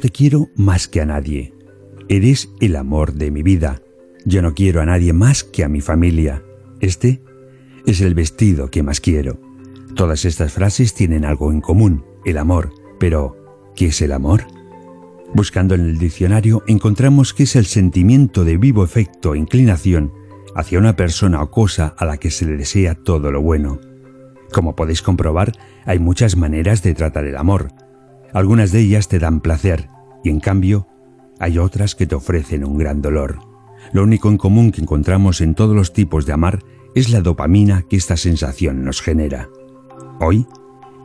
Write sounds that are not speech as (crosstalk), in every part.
Te quiero más que a nadie. Eres el amor de mi vida. Yo no quiero a nadie más que a mi familia. Este es el vestido que más quiero. Todas estas frases tienen algo en común, el amor. Pero, ¿qué es el amor? Buscando en el diccionario encontramos que es el sentimiento de vivo efecto e inclinación hacia una persona o cosa a la que se le desea todo lo bueno. Como podéis comprobar, hay muchas maneras de tratar el amor. Algunas de ellas te dan placer y en cambio hay otras que te ofrecen un gran dolor. Lo único en común que encontramos en todos los tipos de amar es la dopamina que esta sensación nos genera. Hoy,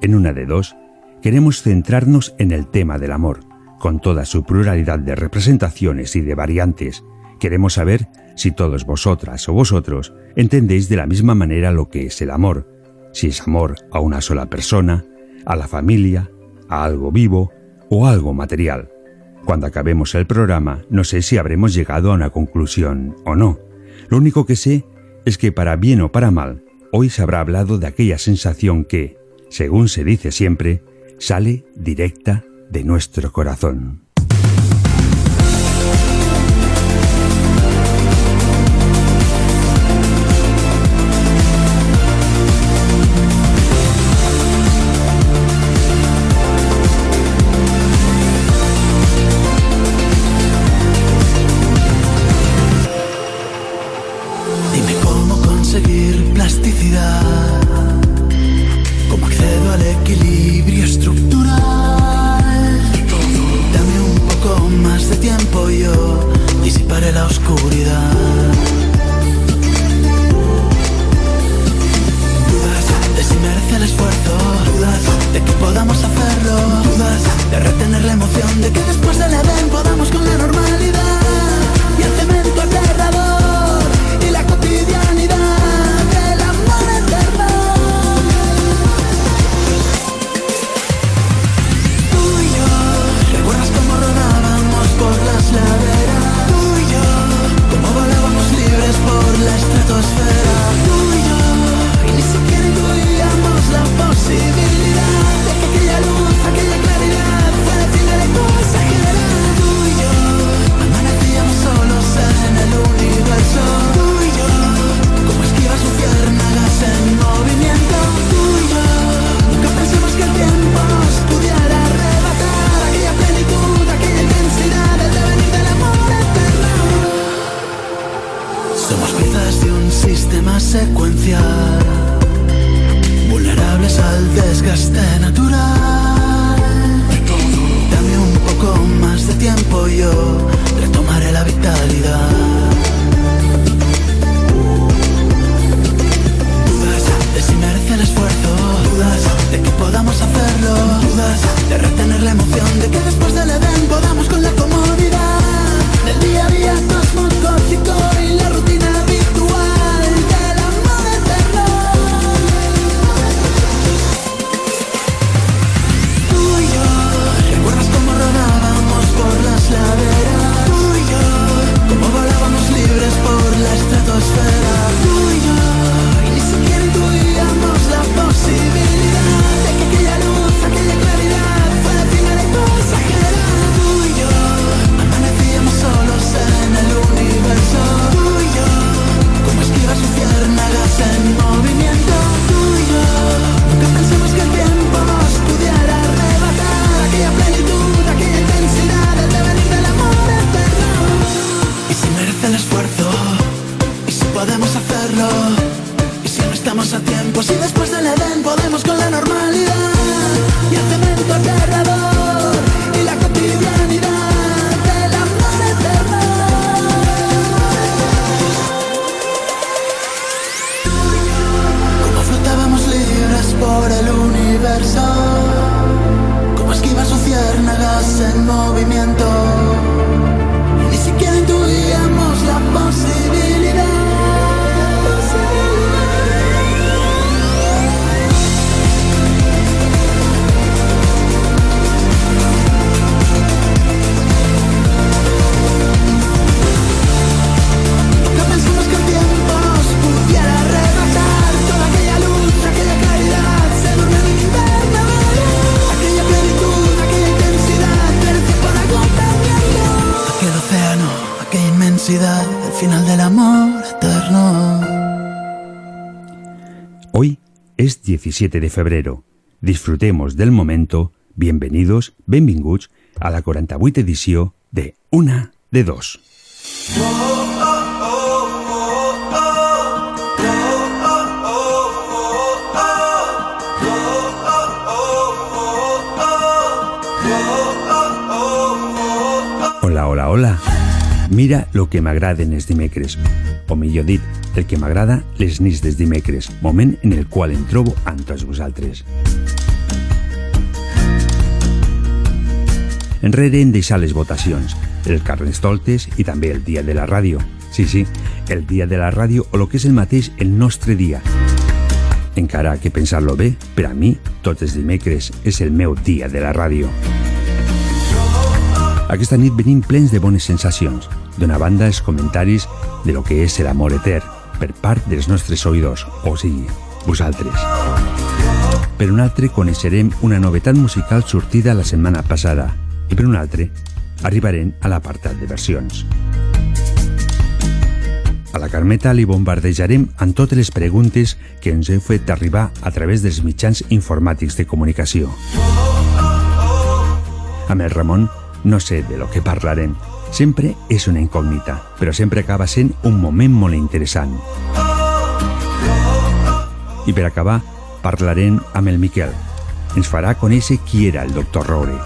en una de dos, queremos centrarnos en el tema del amor, con toda su pluralidad de representaciones y de variantes. Queremos saber si todos vosotras o vosotros entendéis de la misma manera lo que es el amor, si es amor a una sola persona, a la familia, a algo vivo o algo material. Cuando acabemos el programa, no sé si habremos llegado a una conclusión o no. Lo único que sé es que para bien o para mal, hoy se habrá hablado de aquella sensación que, según se dice siempre, sale directa de nuestro corazón. 7 de febrero. Disfrutemos del momento. Bienvenidos, benvinguts, a la 48 edició de Una de Dos. Hola, hola, hola. Mira lo que m'agraden els dimecres. O millor dit, el que m'agrada les nits dels dimecres, moment en el qual em trobo amb tots vosaltres. Enrere hem deixat les votacions, el Carnestoltes i també el dia de la ràdio. Sí, sí, el dia de la ràdio o el que és el mateix el nostre dia. Encara que pensar-lo bé, per a mi, tots els dimecres és el meu dia de la ràdio. Aquesta nit venim plens de bones sensacions. D'una banda, els comentaris de lo que és l'amor etern per part dels nostres oïdors, o sigui, vosaltres. Per un altre, coneixerem una novetat musical sortida la setmana passada i per un altre, arribarem a l'apartat de versions. A la Carmeta li bombardejarem amb totes les preguntes que ens heu fet arribar a través dels mitjans informàtics de comunicació. Amb el Ramon no sé de lo que parlarem. Sempre és una incògnita, però sempre acaba sent un moment molt interessant. I per acabar, parlarem amb el Miquel. Ens farà conèixer qui era el doctor Roure.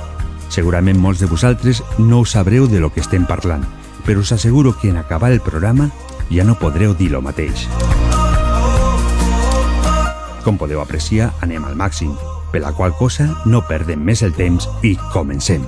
Segurament molts de vosaltres no us sabreu de lo que estem parlant, però us asseguro que en acabar el programa ja no podreu dir lo mateix. Com podeu apreciar, anem al màxim, per la qual cosa no perdem més el temps i comencem.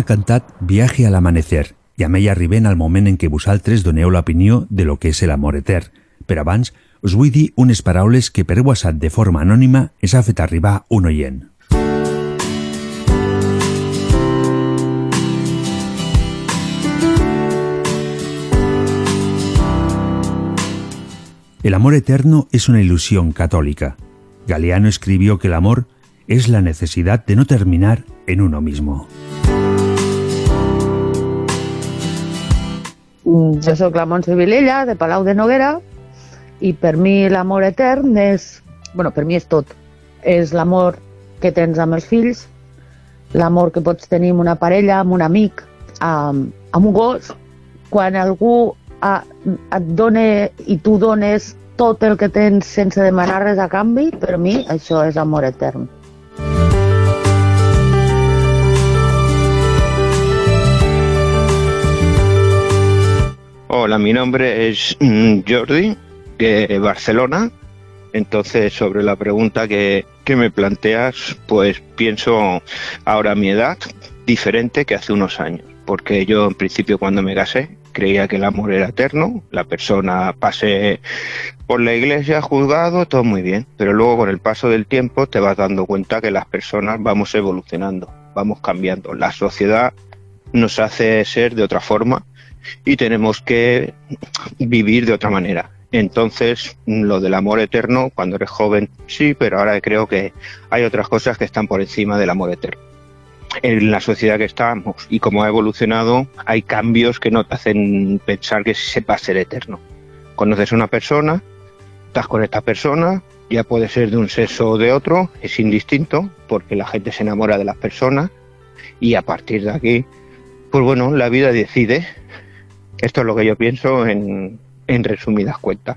Ha cantat Viaje al amanecer i amb ell arribem al moment en què vosaltres doneu l'opinió de lo que és l'amor etern. Però abans us vull dir unes paraules que per de forma anònima ens ha fet arribar un oient. El amor eterno es una ilusión católica. Galeano escribió que el amor es la necesidad de no terminar en uno mismo. Jo sóc la Montse Vilella, de Palau de Noguera, i per mi l'amor etern és... bueno, per mi és tot. És l'amor que tens amb els fills, l'amor que pots tenir amb una parella, amb un amic, amb, amb un gos, quan algú a, et dona i tu dones tot el que tens sense demanar res a canvi, per mi això és amor etern. Hola, mi nombre es (clears throat) Jordi, de Barcelona. Entonces, sobre la pregunta que, que me planteas, pues pienso ahora a mi edad diferente que hace unos años. Porque yo, en principio, cuando me casé, creía que el amor era eterno, la persona pase por la iglesia, juzgado, todo muy bien. Pero luego, con el paso del tiempo, te vas dando cuenta que las personas vamos evolucionando, vamos cambiando. La sociedad nos hace ser de otra forma y tenemos que vivir de otra manera. Entonces, lo del amor eterno, cuando eres joven, sí, pero ahora creo que hay otras cosas que están por encima del amor eterno. En la sociedad que estamos y como ha evolucionado, hay cambios que no te hacen pensar que se va a ser eterno. Conoces a una persona, estás con esta persona, ya puede ser de un sexo o de otro, es indistinto, porque la gente se enamora de las personas y a partir de aquí, pues bueno, la vida decide. Esto es lo que yo pienso en, resumidas cuentas.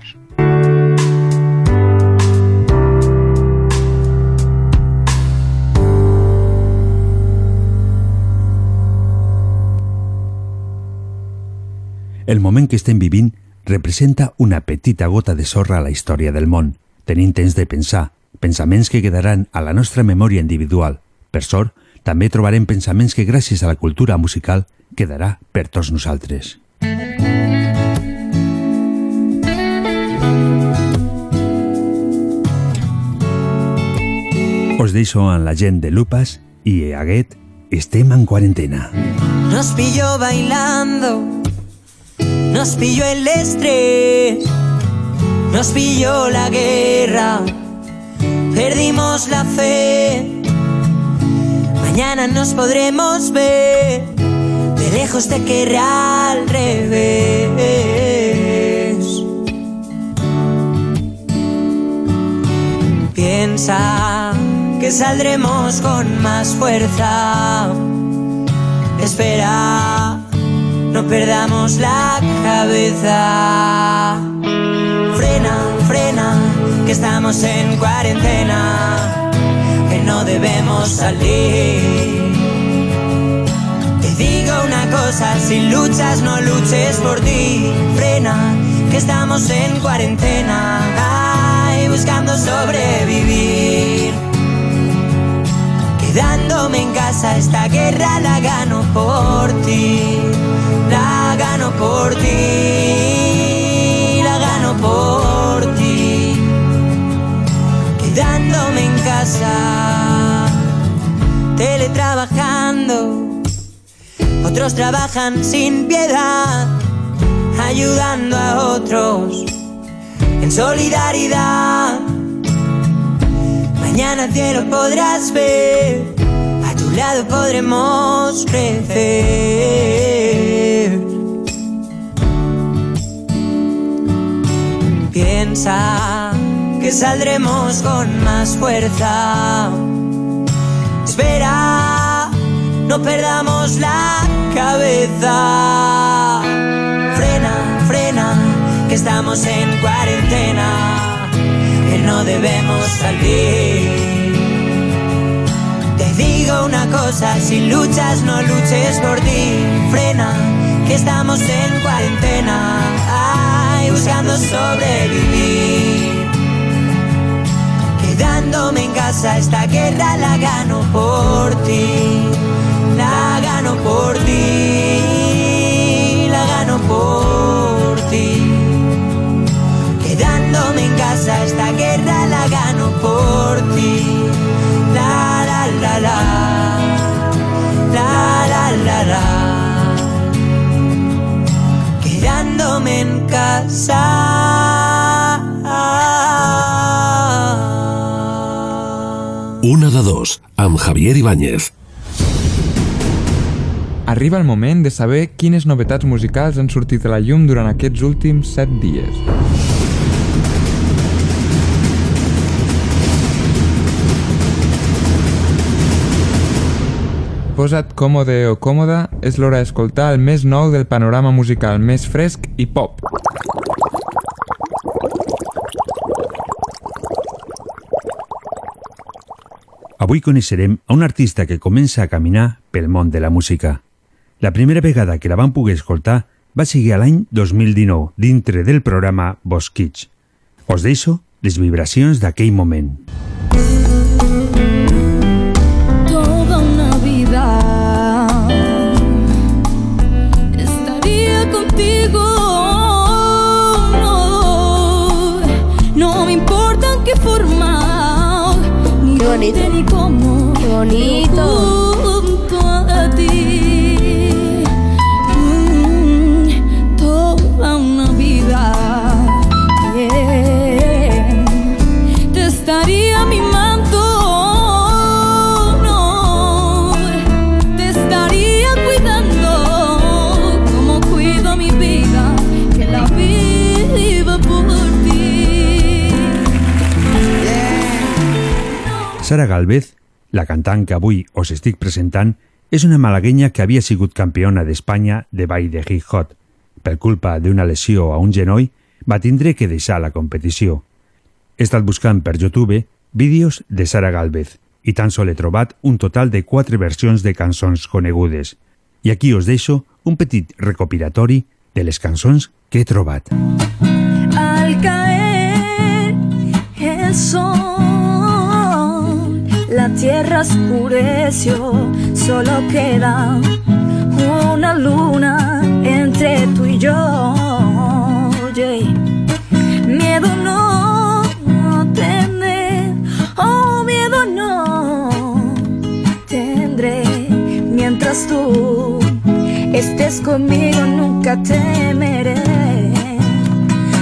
El moment que estem vivint representa una petita gota de sorra a la història del món, tenint temps de pensar, pensaments que quedaran a la nostra memòria individual. Per sort, també trobarem pensaments que gràcies a la cultura musical quedarà per tots nosaltres. Os deixo amb la gent de Lupas i Aguet estem en quarantena. Nos pilló bailando, nos pilló el estrés, nos pilló la guerra, perdimos la fe. Mañana nos podremos ver, lejos te querrá al revés. Piensa que saldremos con más fuerza. Espera, no perdamos la cabeza. Frena, frena, que estamos en cuarentena, que no debemos salir. Digo una cosa, si luchas no luches por ti. Frena, que estamos en cuarentena, ay, buscando sobrevivir. Quedándome en casa, esta guerra la gano por ti. La gano por ti. La gano por ti. Quedándome en casa, teletrabajando. Otros trabajan sin piedad, ayudando a otros en solidaridad. Mañana cielo podrás ver, a tu lado podremos crecer. Piensa que saldremos con más fuerza. Espera, no perdamos la cabeza. Frena, frena, que estamos en cuarentena, que no debemos salir. Te digo una cosa, si luchas no luches por ti, frena, que estamos en cuarentena, ay, buscando sobrevivir. Quedándome en casa esta guerra la gano por ti, la gano por ti, la gano por ti. Quedándome en casa esta guerra la gano por ti, la la la la, la la la la. Quedándome en casa. De dos, amb Javier Ibáñez. Arriba el moment de saber quines novetats musicals han sortit a la llum durant aquests últims 7 dies. Posa't còmode o còmoda, és l'hora d'escoltar el més nou del panorama musical més fresc i pop. Avui coneixerem a un artista que comença a caminar pel món de la música. La primera vegada que la van poder escoltar va seguir a l'any 2019 dintre del programa Bosquig. Us deixo les vibracions d'aquell moment. toda bonito. Qué bonito. Sara Galvez, la cantant que avui us estic presentant, és una malaguenya que havia sigut campiona d'Espanya de ball de hip hop. Per culpa d'una lesió a un genoll, va tindre que deixar la competició. He estat buscant per YouTube vídeos de Sara Galvez i tan sol he trobat un total de quatre versions de cançons conegudes. I aquí us deixo un petit recopilatori de les cançons que he trobat. Al caer el sol, la tierra oscureció, solo queda una luna entre tú y yo. Miedo no tendré, oh miedo no tendré, mientras tú estés conmigo nunca temeré.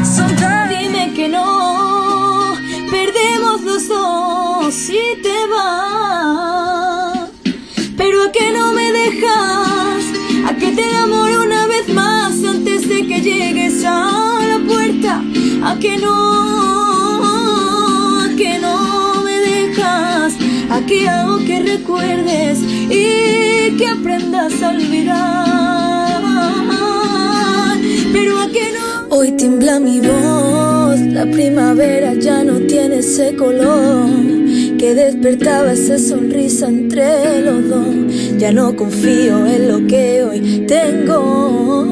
Sonda, dime que no, perdemos los dos si te vas. Pero a que no me dejas, a que te enamoro una vez más antes de que llegues a la puerta, a que no, a que no me dejas, a que hago que recuerdes y que aprendas a olvidar. Pero a que no. Hoy tiembla mi voz, la primavera ya no tiene ese color que despertaba esa sonrisa entre los dos. Ya no confío en lo que hoy tengo.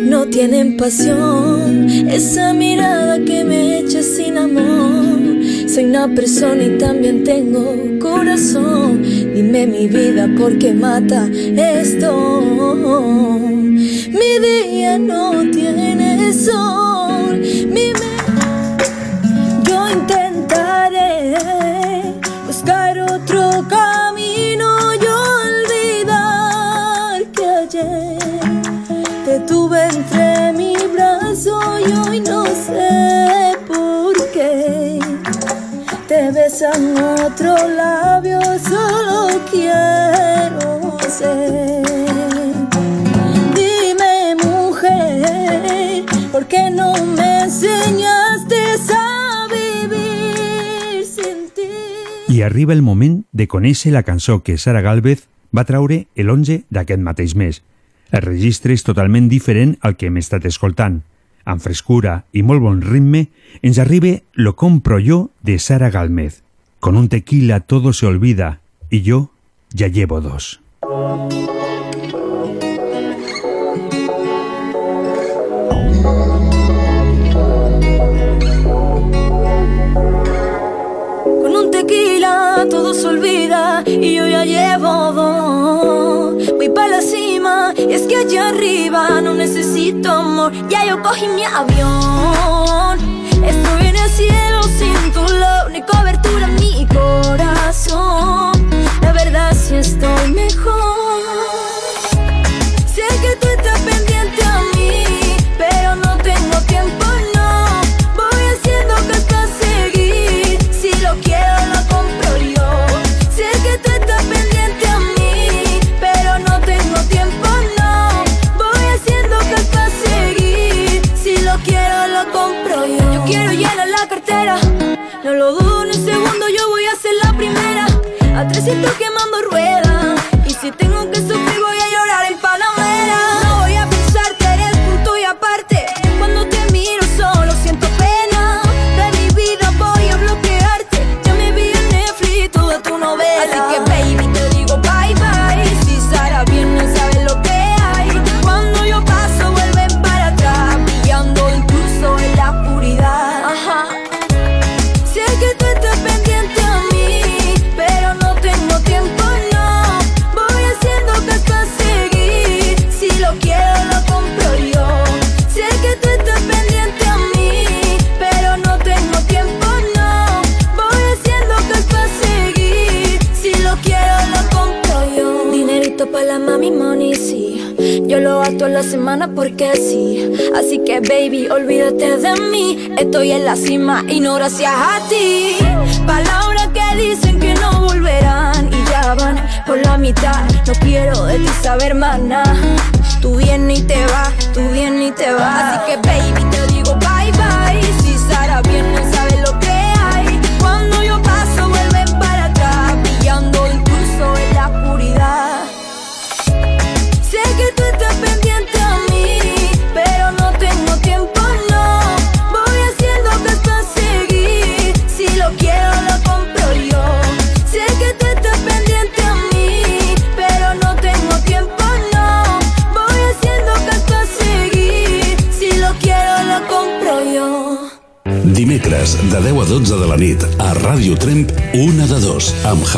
No tienen pasión, esa mirada que me echa sin amor. Soy una persona y también tengo corazón. Dime mi vida, ¿por qué mata esto? Mi día no tiene sol. Mi Yo intentaré buscar otro camino y olvidar que ayer te tuve entre mi brazo y hoy no sé ser. Dime, arriba el moment de conèixer la cançó que Sara Galvez va traure el 11 d'aquest mateix mes. El registre és totalment diferent al que hem estat escoltant. Amb frescura i molt bon ritme, ens arriba Lo compro yo de Sara Galvez. Con un tequila todo se olvida y yo ya llevo dos. todo se olvida y yo ya llevo dos. Voy para la cima, y es que allá arriba no necesito amor. Ya yo cogí mi avión. Estoy en el cielo sin tu love, ni cobertura en mi corazón. La verdad, sí estoy mejor.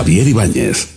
Javier Ibáñez.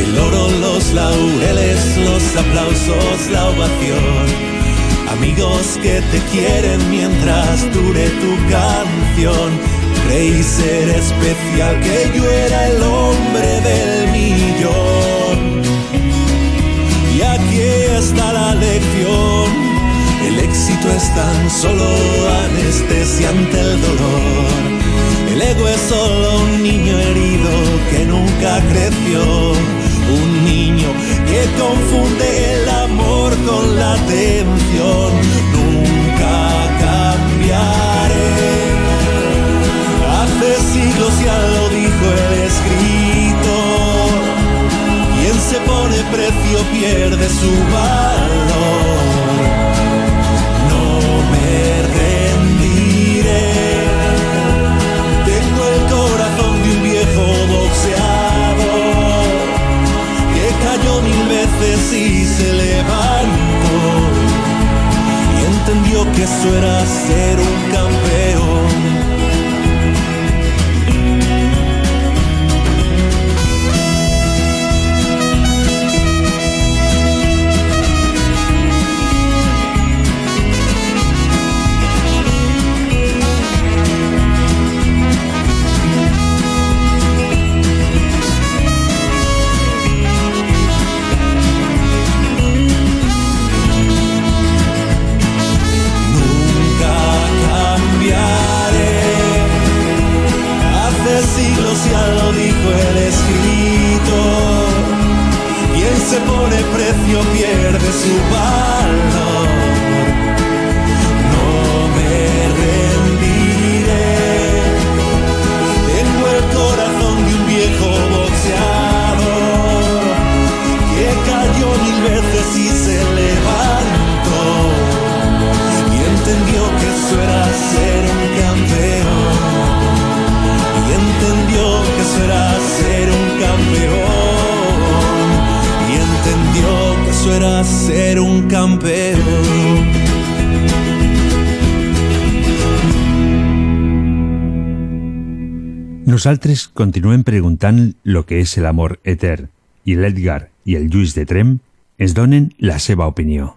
el oro, los laureles, los aplausos, la ovación. Amigos que te quieren mientras dure tu canción. Creí ser especial que yo era el hombre del millón. Y aquí está la lección. El éxito es tan solo anestesiante el dolor Lego es solo un niño herido que nunca creció. Un niño que confunde el amor con la atención. Nunca cambiaré. Hace siglos ya lo dijo el escrito. Quien se pone precio pierde su valor. entendió que eso era ser un campeón. dejo el escrito y él se pone precio, pierde su valor. Eso era ser un campeón Nosaltres continuem preguntant lo que és l'amor etern i l'Edgar i el Lluís de Trem ens donen la seva opinió.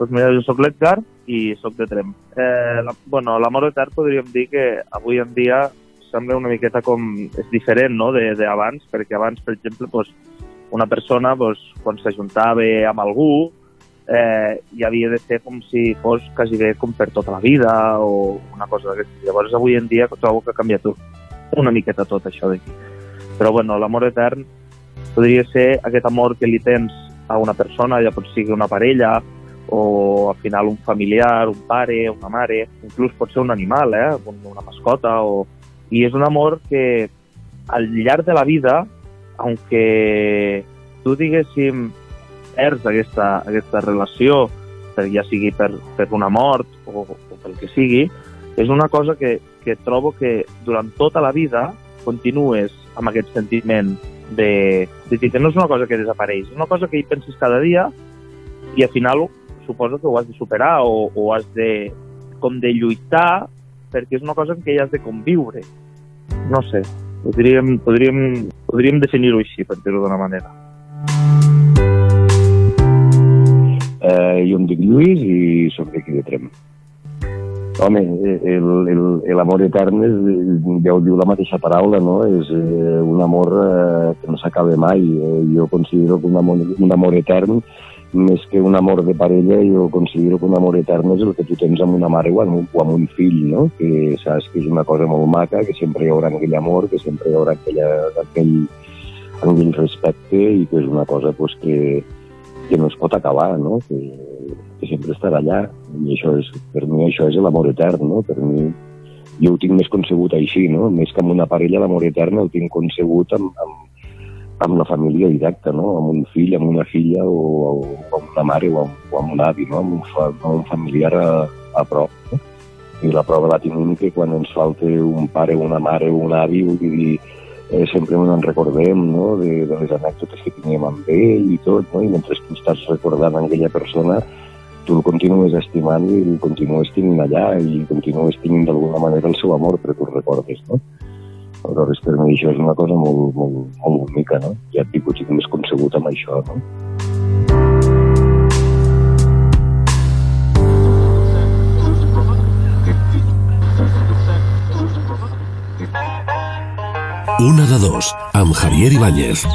Doncs mira, jo sóc l'Edgar i sóc de Trem. Eh, la, bueno, l'amor etern podríem dir que avui en dia sembla una miqueta com... és diferent no? de, de abans, perquè abans, per exemple, pues, una persona pues, quan s'ajuntava amb algú eh, i havia de ser com si fos quasi bé com per tota la vida o una cosa d'aquestes. Llavors avui en dia trobo que ha canviat una miqueta tot això d'aquí. Però bueno, l'amor etern podria ser aquest amor que li tens a una persona, ja pot sigui una parella o al final un familiar, un pare, una mare, inclús pot ser un animal, eh? una mascota. O... I és un amor que al llarg de la vida, aunque tu diguéssim perds aquesta, aquesta relació, ja sigui per, per una mort o, o pel que sigui, és una cosa que, que trobo que durant tota la vida continues amb aquest sentiment de, de dir que no és una cosa que desapareix, és una cosa que hi penses cada dia i al final suposo que ho has de superar o, o has de com de lluitar perquè és una cosa en què hi has de conviure. No sé, podríem, podríem, podríem definir-ho així, per dir-ho d'una manera. Eh, jo em dic Lluís i sóc d'aquí de Trem. Home, el- el- etern és, ja ho diu la mateixa paraula, no? És eh, un amor eh, que no s'acaba mai. Eh, jo considero que un amor, un amor etern, més que un amor de parella, jo considero que un amor etern és el que tu tens amb una mare o amb un, o amb un fill, no? Que saps que és una cosa molt maca, que sempre hi haurà aquell amor, que sempre hi haurà aquella, aquell, aquell respecte i que és una cosa pues, que, que no es pot acabar, no? Que, que sempre estarà allà. I això és, per mi això és l'amor etern, no? Per mi, jo ho tinc més concebut així, no? Més que amb una parella, l'amor etern el tinc concebut amb, amb, amb la família directa, no? Amb un fill, amb una filla o, o amb una mare o amb, o amb un avi, no? Amb un, fa, amb un familiar a, a prop, no? I la prova la tenim que quan ens falta un pare, una mare o un avi, vull dir, eh, sempre ens en recordem no? de, de les anècdotes que teníem amb ell i tot, no? i mentre tu estàs recordant aquella persona, tu el continues estimant i el continues tenint allà i continues tenint d'alguna manera el seu amor, però tu el recordes, no? Aleshores, per mi això és una cosa molt, molt, molt bonica, no? Ja et dic, ho tinc més concebut amb això, no? Una de dos, amb Javier Ibáñez.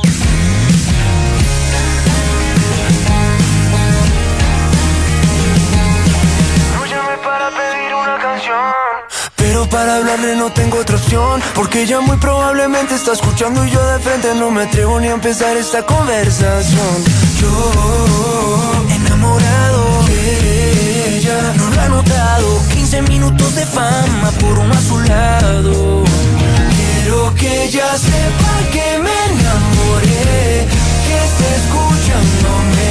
Para hablarle no tengo otra opción Porque ella muy probablemente está escuchando Y yo de frente no me atrevo ni a empezar esta conversación. Yo enamorado de ella No lo ha notado. 15 minutos de fama por uno a su lado Quiero que ella sepa que me enamoré Que esté escuchándome.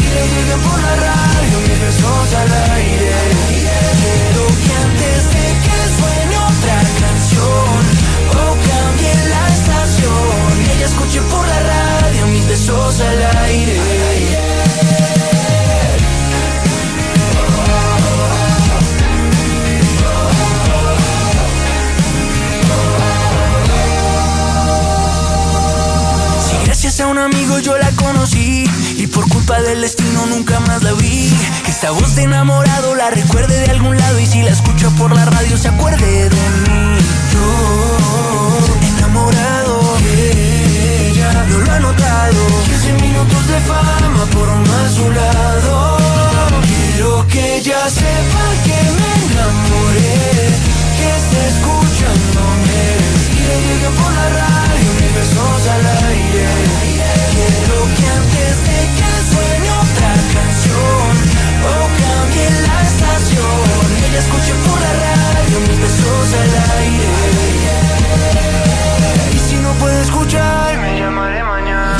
Y le lleguen por la radio mis besos al aire por la radio mis besos al aire Si gracias a un amigo yo la conocí y por culpa del destino nunca más la vi. Que esta voz de enamorado la recuerde de algún lado y si la escucho por la radio se acuerde de mí. Yo enamorado yo lo he notado. 15 minutos de fama por más su lado. Quiero que ella sepa que me enamoré Que está escuchándome. Y le llegué por la radio mis besos al aire. Quiero que antes de que suene otra canción O cambie la estación. Ella escuche por la radio mis besos al aire puede escuchar. Y me llamaré mañana.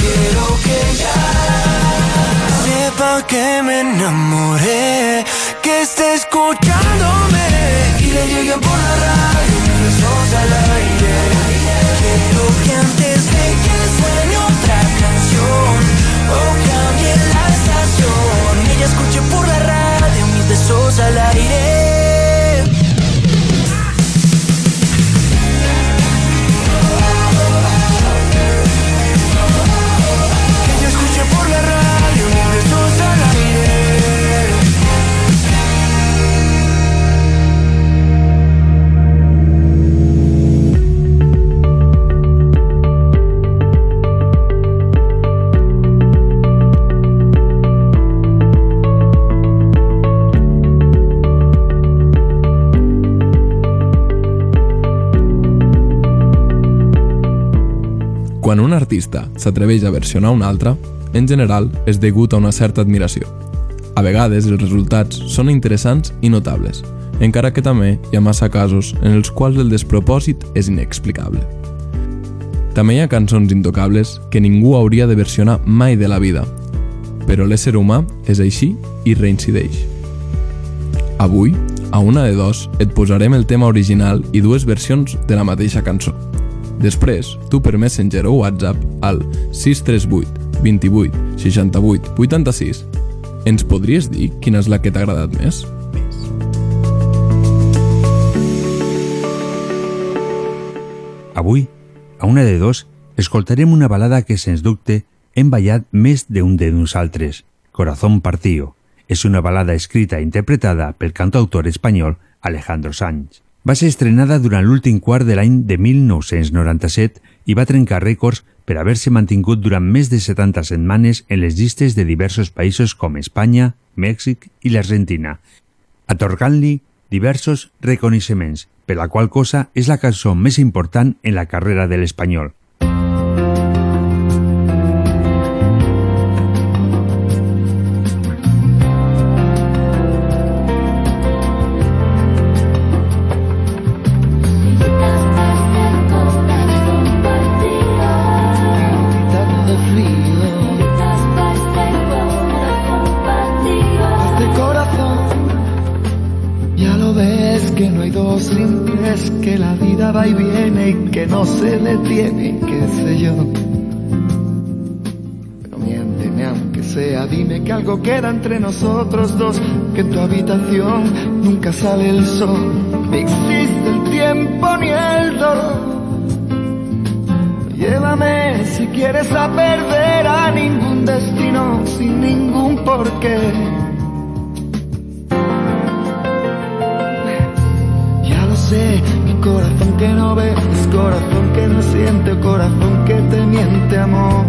Quiero que ya sepa que me enamoré, que esté escuchándome y le lleguen por la radio mis Quan un artista s'atreveix a versionar un altre, en general és degut a una certa admiració. A vegades els resultats són interessants i notables, encara que també hi ha massa casos en els quals el despropòsit és inexplicable. També hi ha cançons intocables que ningú hauria de versionar mai de la vida, però l'ésser humà és així i reincideix. Avui, a una de dos, et posarem el tema original i dues versions de la mateixa cançó. Després, tu per Messenger o WhatsApp al 638 28 68 86 ens podries dir quina és la que t'ha agradat més? Avui, a una de dos, escoltarem una balada que, sens dubte, hem ballat més d'un de nosaltres, Corazón Partido. És una balada escrita i interpretada pel cantautor espanyol Alejandro Sanz. Va ser estrenada durant l'últim quart de l'any de 1997 i va trencar rècords per haver-se mantingut durant més de 70 setmanes en les llistes de diversos països com Espanya, Mèxic i l'Argentina, atorgant-li diversos reconeixements, per la qual cosa és la cançó més important en la carrera de l'espanyol. Nosotros dos, que en tu habitación nunca sale el sol, ni existe el tiempo ni el dolor. Llévame si quieres a perder a ningún destino sin ningún porqué. Ya lo sé, mi corazón que no ve, es corazón que no siente, corazón que te miente, amor.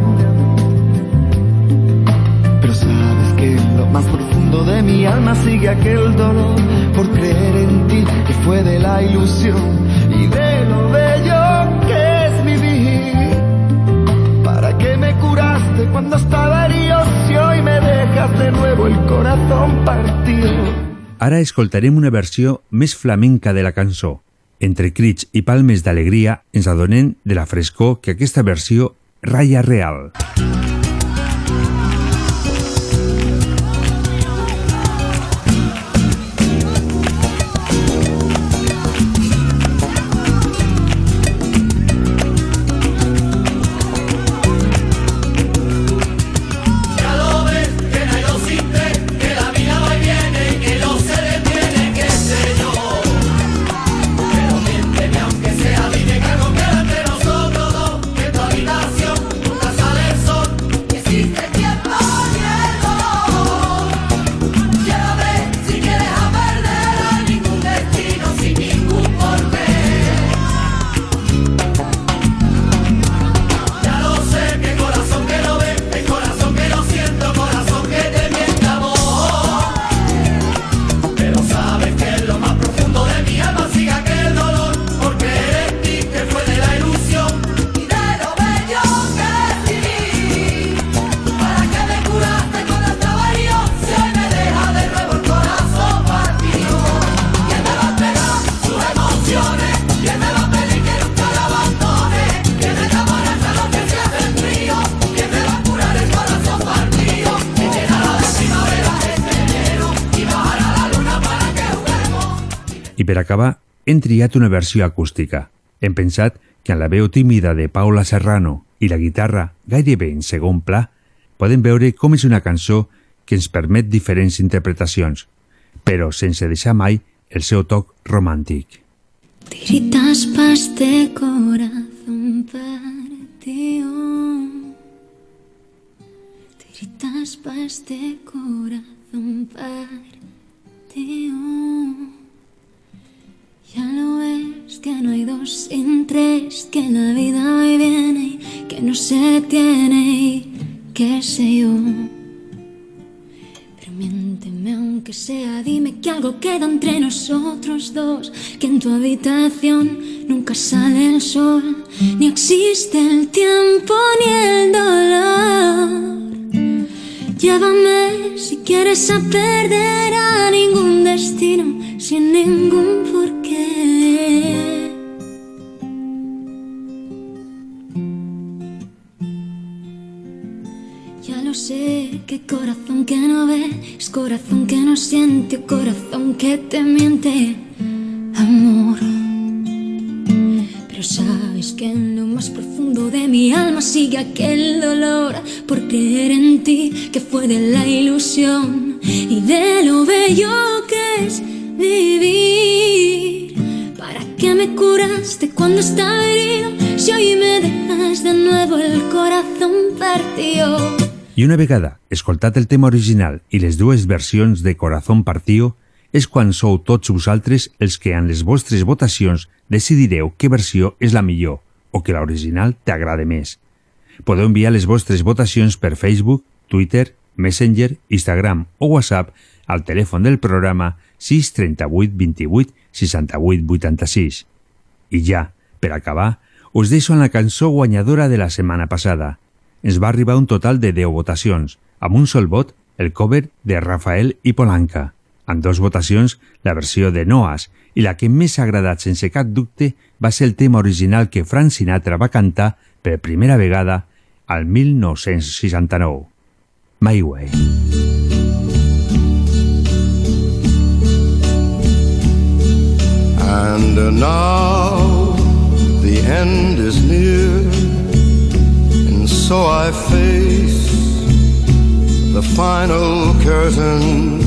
Pero sabes que en lo más profundo de mi alma sigue aquel dolor por creer en ti que fue de la ilusión y de lo bello que es vivir. ¿Para qué me curaste cuando estaba herido si hoy me dejas de nuevo el corazón partido? Ara escoltarem una versió més flamenca de la cançó. Entre crits i palmes d'alegria ens adonem de la frescor que aquesta versió raya real. Hem triat una versió acústica. Hem pensat que en la veu tímida de Paula Serrano i la guitarra gairebé en segon pla, podem veure com és una cançó que ens permet diferents interpretacions, però sense deixar mai el seu toc romàntic. Tiritas pa' este corazón partido. Tiritas pa' este corazón partido. Ya lo ves que no hay dos sin tres, que la vida va y viene y que no se tiene y qué sé yo. Pero miénteme aunque sea, dime que algo queda entre nosotros dos, que en tu habitación nunca sale el sol, ni existe el tiempo ni el dolor. Llévame si quieres a perder a ningún destino, sin ningún porqué. Ya lo sé, que corazón que no ve es corazón que no siente, corazón que te miente, amor. Pero sabes que en lo más profundo de mi alma sigue aquel dolor por creer en ti, que fue de la ilusión y de lo bello que es vivir. ¿Para qué me curaste cuando estaba herido? Si hoy me dejas de nuevo el corazón partido. I una vegada escoltat el tema original i les dues versions de Corazón Partío, és quan sou tots vosaltres els que en les vostres votacions decidireu què versió és la millor o que l'original t'agrada més. Podeu enviar les vostres votacions per Facebook, Twitter, Messenger, Instagram o WhatsApp al telèfon del programa 638 28 68 86. I ja, per acabar, us deixo en la cançó guanyadora de la setmana passada. Ens va arribar un total de 10 votacions, amb un sol vot el cover de Rafael i Polanca. Amb dos votacions, la versió de Noas, i la que més ha agradat sense cap dubte va ser el tema original que Frank Sinatra va cantar per primera vegada al 1969. My Way. And now the end is near, and so I face the final curtain.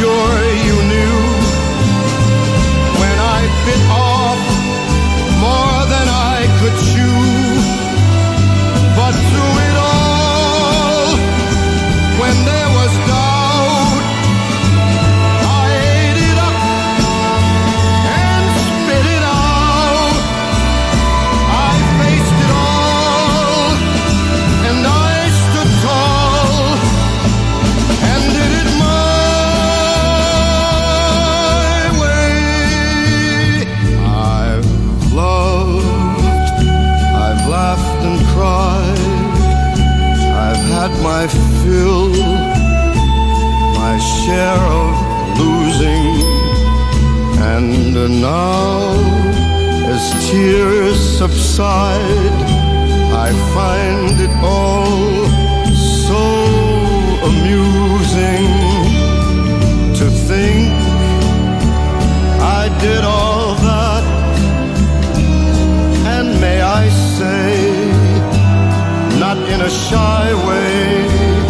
joy you my my share of losing. And now, as tears subside, I find it all so amusing to think I did all that. And may I say, not in a shy way.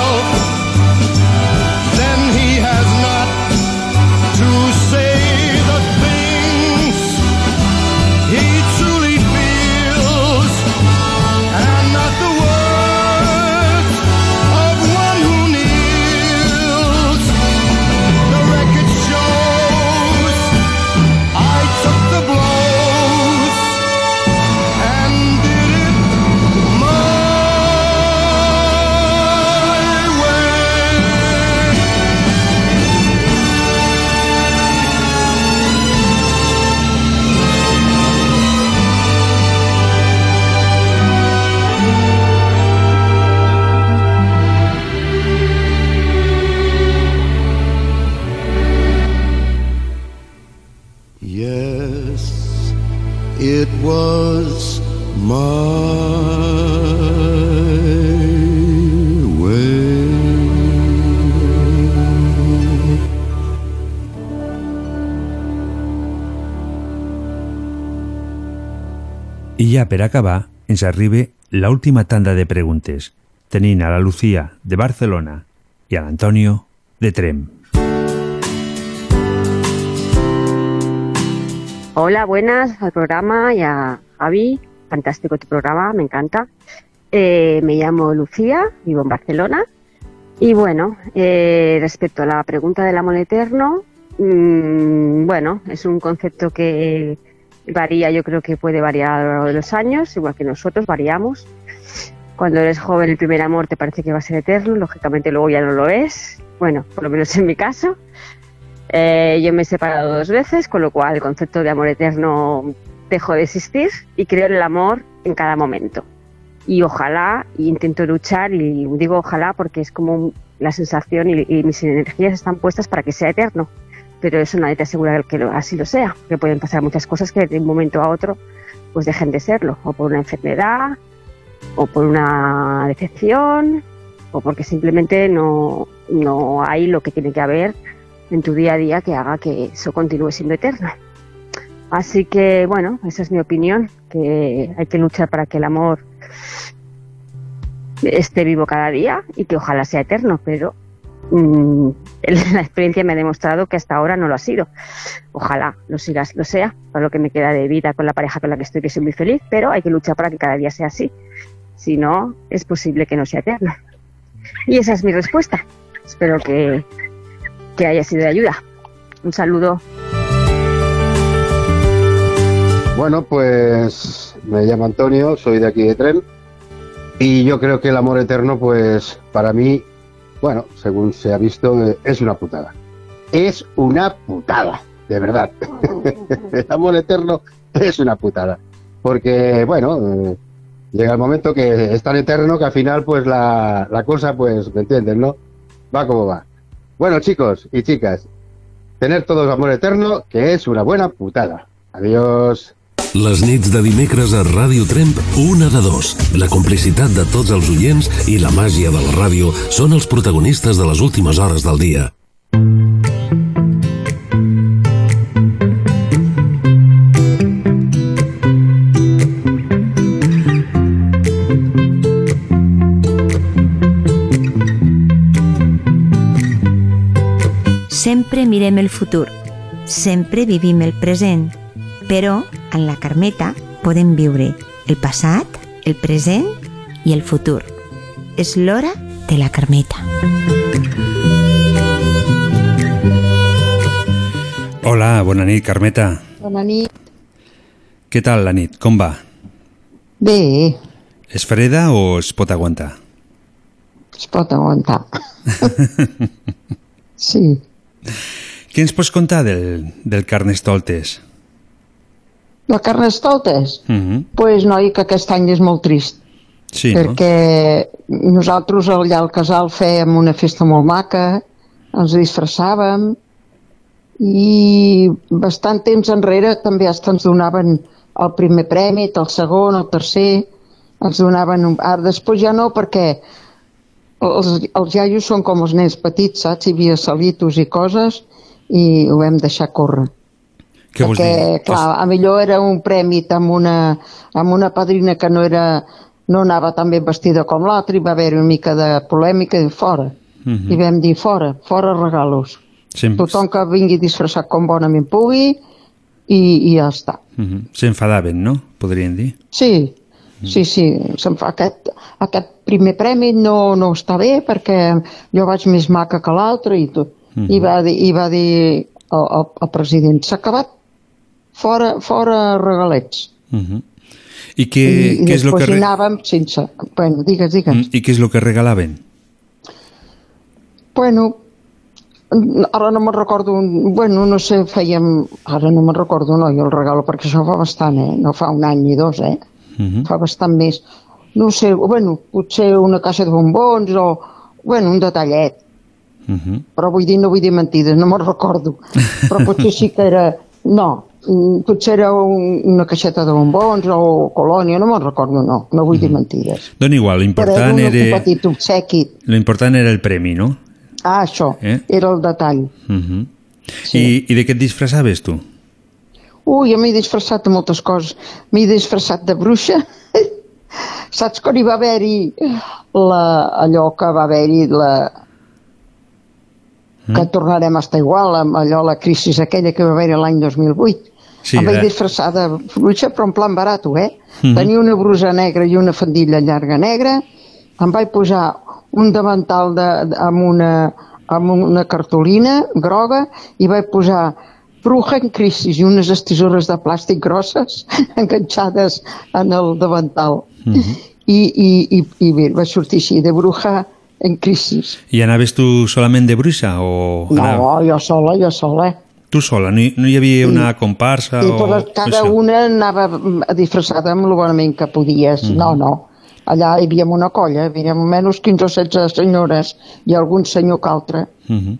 Per acabar, ens arriba l'última tanda de preguntes, tenint a la Lucía de Barcelona i a l'Antonio de Trem. Hola, buenas al programa y a Javi. Fantástico tu programa, me encanta. Eh, me llamo Lucía, vivo en Barcelona. Y bueno, eh, respecto a la pregunta del amor eterno, mm, bueno, es un concepto que varía, yo creo que puede variar a lo largo de los años, igual que nosotros variamos. Cuando eres joven el primer amor te parece que va a ser eterno, lógicamente luego ya no lo es. Bueno, por lo menos en mi caso. Eh, yo me he separado dos veces, con lo cual el concepto de amor eterno dejó de existir y creo en el amor en cada momento. Y ojalá, y intento luchar, y digo ojalá porque es como la sensación y, y mis energías están puestas para que sea eterno. Pero eso nadie te asegura que así lo sea, que pueden pasar muchas cosas que de un momento a otro pues dejen de serlo, o por una enfermedad, o por una decepción, o porque simplemente no, no hay lo que tiene que haber en tu día a día que haga que eso continúe siendo eterno. Así que, bueno, esa es mi opinión, que hay que luchar para que el amor esté vivo cada día y que ojalá sea eterno, pero mm, (laughs) la experiencia me ha demostrado que hasta ahora no lo ha sido. Ojalá lo, siga, lo sea, para lo que me queda de vida con la pareja con la que estoy, que soy muy feliz, pero hay que luchar para que cada día sea así. Si no, es posible que no sea eterno. Y esa es mi respuesta. Espero que, que haya sido de ayuda. Un saludo. Bueno, pues me llamo Antonio, soy de aquí de Tren y yo creo que el amor eterno, pues para mí, bueno, según se ha visto, es una putada. Es una putada, de verdad. (laughs) el amor eterno es una putada. Porque, bueno, eh, llega el momento que es tan eterno que al final, pues la, la cosa, pues, ¿me entiendes, no? Va como va. Bueno, chicos y chicas, tener todos amor eterno, que es una buena putada. Adiós. Les nits de dimecres a Ràdio Tremp, una de dos. La complicitat de tots els oients i la màgia de la ràdio són els protagonistes de les últimes hores del dia. Sempre mirem el futur, sempre vivim el present, però en la Carmeta podem viure el passat, el present i el futur. És l'hora de la Carmeta. Hola, bona nit, Carmeta. Bona nit. Què tal la nit? Com va? Bé, És freda o es pot aguantar? es pot aguantar. (laughs) sí. Què ens pots contar del, del Carnestoltes? La Carnestoltes? Uh -huh. pues, noi, que aquest any és molt trist. Sí, no? perquè nosaltres allà al casal fèiem una festa molt maca, ens disfressàvem i bastant temps enrere també hasta ens donaven el primer premi, el segon, el tercer, ens donaven... Un... Ara, després ja no, perquè els, els iaios són com els nens petits, saps? Hi havia salitos i coses i ho vam deixar córrer. Què vols perquè, dir? clar, a millor era un premi amb una, amb una padrina que no era no anava tan ben vestida com l'altra i va haver una mica de polèmica i fora. Mhm. I vam dir fora, fora regalos. Sempre. Tothom que vingui disfressat com bonament pugui i, i ja està. Uh -huh. S'enfadaven, no? Podríem dir. Sí, sí, sí. Se'm fa aquest, aquest primer premi no, no està bé perquè jo vaig més maca que l'altre i tot. Mhm. I, va dir, I va dir el, el, el president, s'ha acabat, fora, fora regalets. Uh -huh. I què, I, què és el que... Re... anàvem sense... Bueno, digues, digues. Mm, I què és el que regalaven? Bueno, ara no me'n recordo, un- bueno, no sé, fèiem, ara no me'n recordo, no, jo el regalo, perquè això fa bastant, eh? No fa un any ni dos, eh? Uh -huh. Fa bastant més. No sé, bueno, potser una caixa de bombons o, bueno, un detallet. Uh -huh. Però vull dir, no vull dir mentides, no me'n recordo. (laughs) Però potser sí que era, no, potser era un, una caixeta de bombons o colònia, no me'n recordo, no, no vull dir mentides. Dona igual, era l'important un, era, un petit obsequi. l'important era el premi, no? Ah, això, Eh? era el detall. Uh -huh. I, I de què et disfressaves tu? Ui, jo m'he disfressat de moltes coses. M'he disfressat de bruixa. (laughs) Saps quan hi va haver-hi la, allò que va haver-hi la, que tornarem a estar igual, amb allò, la crisi aquella que va haver l'any 2008. Sí, em vaig eh? disfressar de bruixa, però en plan barat, eh? Mhm. Tenia una brusa negra i una fandilla llarga negra, em vaig posar un davantal de, de, amb, una, amb una cartolina groga i vaig posar bruja en crisi i unes estisores de plàstic grosses (laughs) enganxades en el davantal. I, i, i, i bé, va sortir així, de bruja en crisi. I anaves tu solament de bruixa o... No, jo sola, jo sola. Tu sola? No hi, no hi havia una comparsa I o... per cada això? una anava disfressada amb el bonament que podies. Mhm. No, no. Allà hi havia una colla, hi havia almenys 15 o 16 senyores i algun senyor que altre. Mhm.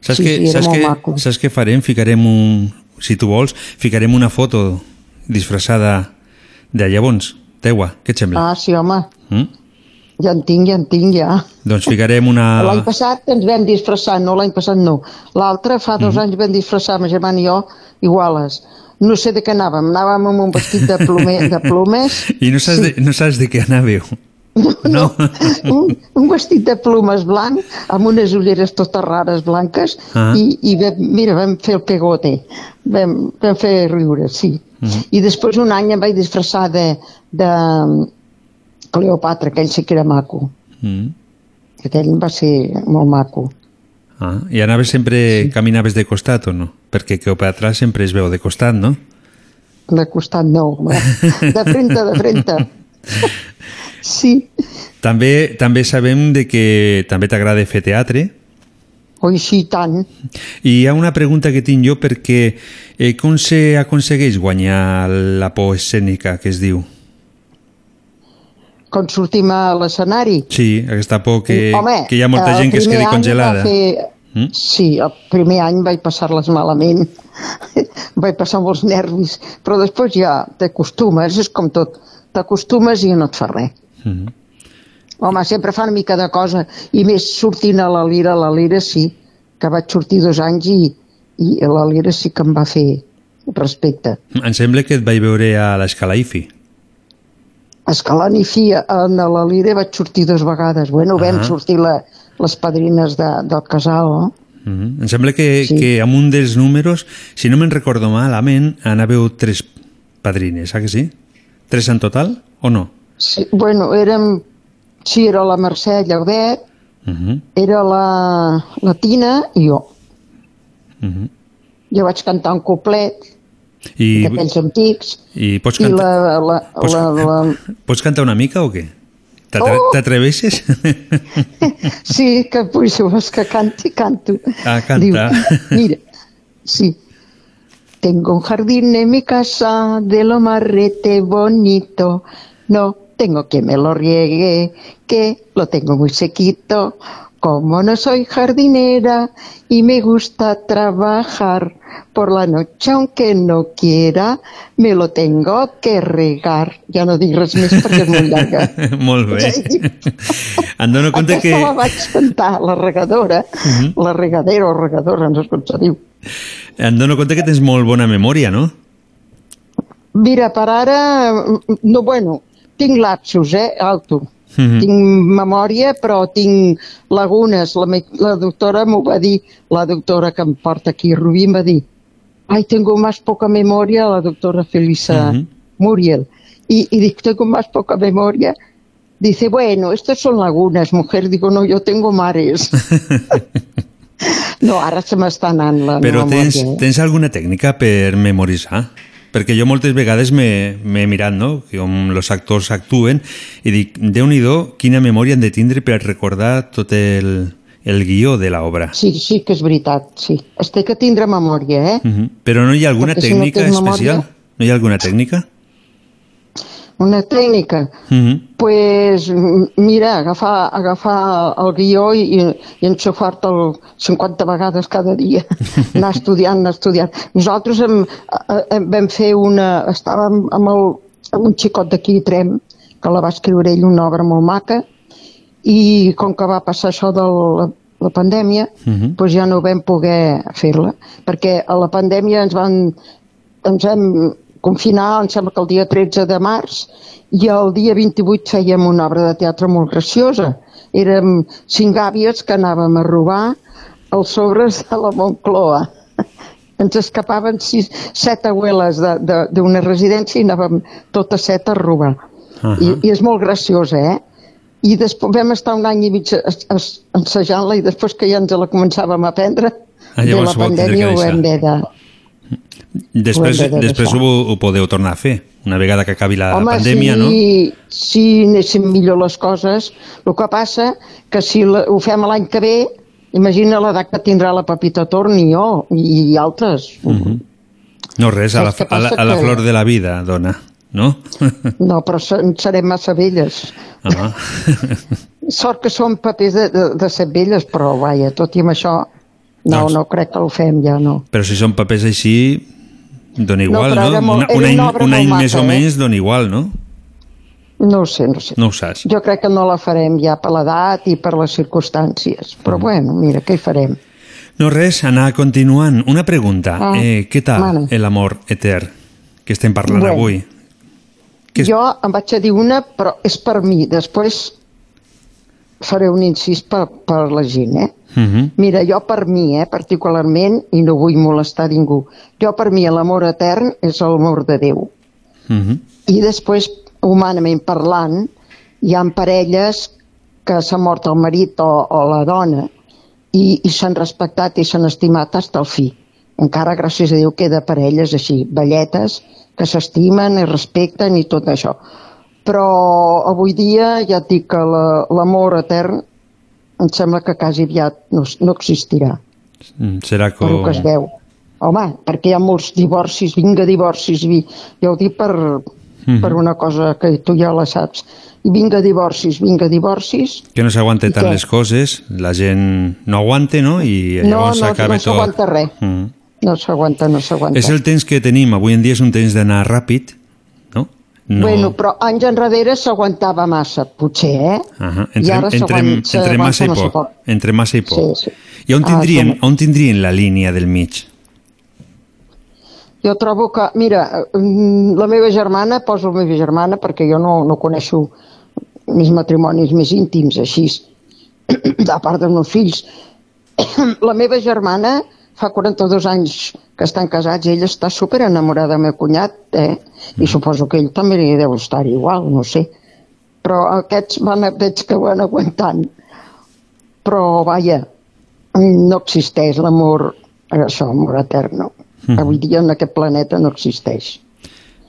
Saps, Sí, que, sí, saps, que, maco. saps què farem? Ficarem un... Si tu vols, ficarem una foto disfressada de llavors, teua. Què et sembla? Ah, sí, home. Mm? Ja en tinc, ja en tinc, ja. Doncs ficarem una... (laughs) L'any passat ens vam disfressar, no l'any passat no. L'altre, fa dos Mhm. anys vam disfressar, ma germana i jo, iguales. No sé de què anàvem, anàvem amb un vestit de, plume, de (laughs) plomes, I no saps, de, no saps de què anàveu? (laughs) No. un, un vestit de plomes blanc, amb unes ulleres totes rares blanques, Ah. i, i vam, mira, vam fer el pegote, vam, vam fer riure, sí. Mhm. I després un any em vaig disfressar de, de Cleopatra, aquell sí que era maco. Mm. Aquell va ser molt maco. Ah, I anaves sempre, sí. caminaves de costat o no? Perquè Cleopatra sempre es veu de costat, no? De costat no, (laughs) de frente, de frente. Sí, També també sabem de que també t'agrada fer teatre oi, sí, tant. i hi ha una pregunta que tinc jo perquè eh, com se aconsegueix guanyar la por escènica que es diu? Quan sortim a l'escenari. Sí, aquesta por que, Home, que hi ha molta el gent que es quedi congelada. Fer... Mm? Sí, el primer any vaig passar-les malament. (laughs) vaig passar molts nervis, però després ja t'acostumes, és com tot. T'acostumes i no et fa res. Mhm. Home, sempre fa una mica de cosa, i més sortint a la Lira, la Lira sí, que vaig sortir dos anys i, i a la Lira sí que em va fer respecte. Em sembla que et vaig veure a l'Escala IFI. Escalant i Fia, en la Lira vaig sortir dues vegades. Bueno, vam Ah. sortir la, les padrines de, del casal, no? Mhm. Em sembla que, sí. que amb un dels números, si no me'n recordo malament, anàveu tres padrines, ah que sí? Tres en total o no? Sí, bueno, érem... Sí, era la Mercè Llaudet, Mhm. era la, la Tina i jo. Mhm. Jo vaig cantar un coplet I, d'aquells antics i pots i cantar, la, la, pots, la, la, (laughs) pots cantar una mica o què? Oh! T'atreveixes? (laughs) Sí, que pues, vols que canti, canto. A cantar. Diu, mira, sí. Tengo un jardín en mi casa de lo marrete bonito. No tengo que me lo riegue, que lo tengo muy sequito. Como no soy jardinera y me gusta trabajar por la noche, aunque no quiera, me lo tengo que regar. Ja no dic res més perquè és molt llarga. Molt bé. (laughs) Em dono compte Aquesta que... la vaig cantar, la regadora, Mhm. la regadera o regadora, no sé com se diu. Em dono compte que tens molt bona memòria, no? Mira, per ara, no, bueno, tinc lapsus, eh, alto. Mhm. Tinc memòria, però tinc lagunes. La, la doctora m'ho va dir, la doctora que em porta aquí, Rubí, em va dir ai, tengo más poca memoria, la doctora Felisa Mhm. Muriel. Y, y digo, tengo más poca memoria. Dice, bueno, estos son lagunas, mujer. Digo, no, yo tengo mares. (laughs) no, ara se m'està anant la Però memòria. tens, eh? tens alguna tècnica per memoritzar? Perquè jo moltes vegades m'he mirat, no?, com els actors actuen, i dic, déu nhi quina memòria han de tindre per recordar tot el, el guió de l'obra. Sí, sí que és veritat, sí. Es té que tindre memòria, eh? Mhm. Però no hi ha alguna Perquè si no tècnica memòria- especial? No hi ha alguna tècnica? Una tècnica. Mhm. pues, m- mira, agafar, agafar el guió i, i, enxufar-te'l 50 vegades cada dia. (laughs) anar estudiant, anar estudiant. Nosaltres hem, hem, vam fer una... Estàvem amb, el, amb un xicot d'aquí, Trem, que la va escriure ell, una obra molt maca, i com que va passar això de la, la pandèmia, Mhm. doncs ja no vam poder fer-la, perquè a la pandèmia ens van ens hem confinat, em sembla que el dia 13 de març, i el dia 28 fèiem una obra de teatre molt graciosa. Érem cinc àvies que anàvem a robar els sobres de la Moncloa. (laughs) Ens escapaven sis, set abueles d'una residència i anàvem totes set a robar. Ah. I, I és molt graciosa, eh? I després vam estar un any i mig ensejant-la i després que ja ens la començàvem a aprendre, Ah, de la pandèmia ho vam haver de... Després, després ho, ho podeu tornar a fer, una vegada que acabi la Home, pandèmia, si, no? si anessin millor les coses, el que passa que si la, ho fem l'any que ve, imagina l'edat que tindrà la Pepita Torn i jo, i, i altres. Mhm. No res, a la, a, la, a la Que- flor de la vida, dona, no? (laughs) No, però se- serem massa velles. Ah. Sort que són papers de, de, de set velles, però vaja, tot i amb això, no, Doncs- no crec que ho fem ja, no. Però si són papers així, dona igual, no? molt- Una- un era any, una un any més o eh? menys dona igual, no? No ho sé, no ho sé. No ho saps. Jo crec que no la farem ja per l'edat i per les circumstàncies. Però Mm. bueno, mira, què hi farem? No res, anar continuant. Una pregunta. Ah, eh, què tal l'amor etern que estem parlant Bueno. avui? Jo em vaig a dir una, però és per mi. Després faré un incís per, per la gent, eh? Uh -huh. Mira, jo per mi, eh, particularment, i no vull molestar ningú, jo per mi l'amor etern és l'amor de Déu. Uh -huh. I després, humanament parlant, hi ha parelles que s'ha mort el marit o, o la dona i, i s'han respectat i s'han estimat fins al fi. Encara, gràcies a Déu, queda parelles així, velletes, que s'estimen i respecten i tot això. Però avui dia ja et dic que la- l'amor etern em sembla que quasi aviat no, no existirà Mm, Serà el com... que es veu. Home, perquè hi ha molts divorcis, vinga divorcis, vi... ja ho dic per, Mhm. per una cosa que tu ja la saps. Vinga divorcis, vinga divorcis, Que no s'aguante tant què? les coses, la gent no aguante, no? I no, llavors no, no tot... s'aguanta res. Mm. No s'aguanta, no s'aguanta. És el temps que tenim. Avui en dia és un temps d'anar ràpid, no? no. Bueno, però anys enrere s'aguantava massa, potser, eh? Aha, I entre, ara entre, entre massa i s'aguanta massa poc. poc. Entre massa i poc. Sí, sí. I on Ah, tindrien, com- on tindrien la línia del mig? Jo trobo que, mira, mm, la meva germana, poso la meva germana perquè jo no, no coneixo més matrimonis més íntims, així, (clears throat) a part dels meus fills. (clears throat) la meva germana fa 42 anys que estan casats i ella està super enamorada del meu cunyat, eh? I suposo que ell també li deu estar igual, no sé. Però aquests van, veig que van aguantant. Però, vaja, no existeix l'amor, això, amor eterno. Mhm. Avui dia en aquest planeta no existeix.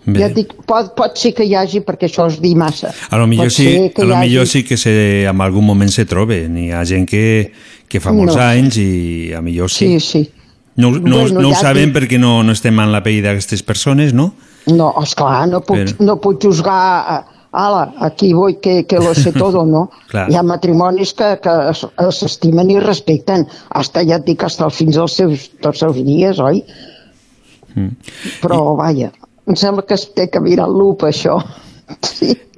Bé. Ja et dic, pot, pot ser que hi hagi, perquè això és dir massa. A lo millor, Pot sí, que a lo hagi- millor sí que se, en algun moment se troben. Hi ha gent que, que fa molts No. anys i a millor sí. Sí, sí. No, no, Bueno, no ho ja sabem dic- perquè no, no estem en la pell d'aquestes persones, no? No, esclar, no puc, Però- no puc juzgar, eh, ala, aquí voy que, que lo sé todo, no? (laughs) Hi ha matrimonis que, que es- s'estimen i respecten, hasta, ja et dic, hasta fins als seus, tots els dies, oi? Mm. Però, vaja, em sembla que es té que mirar el lup, això.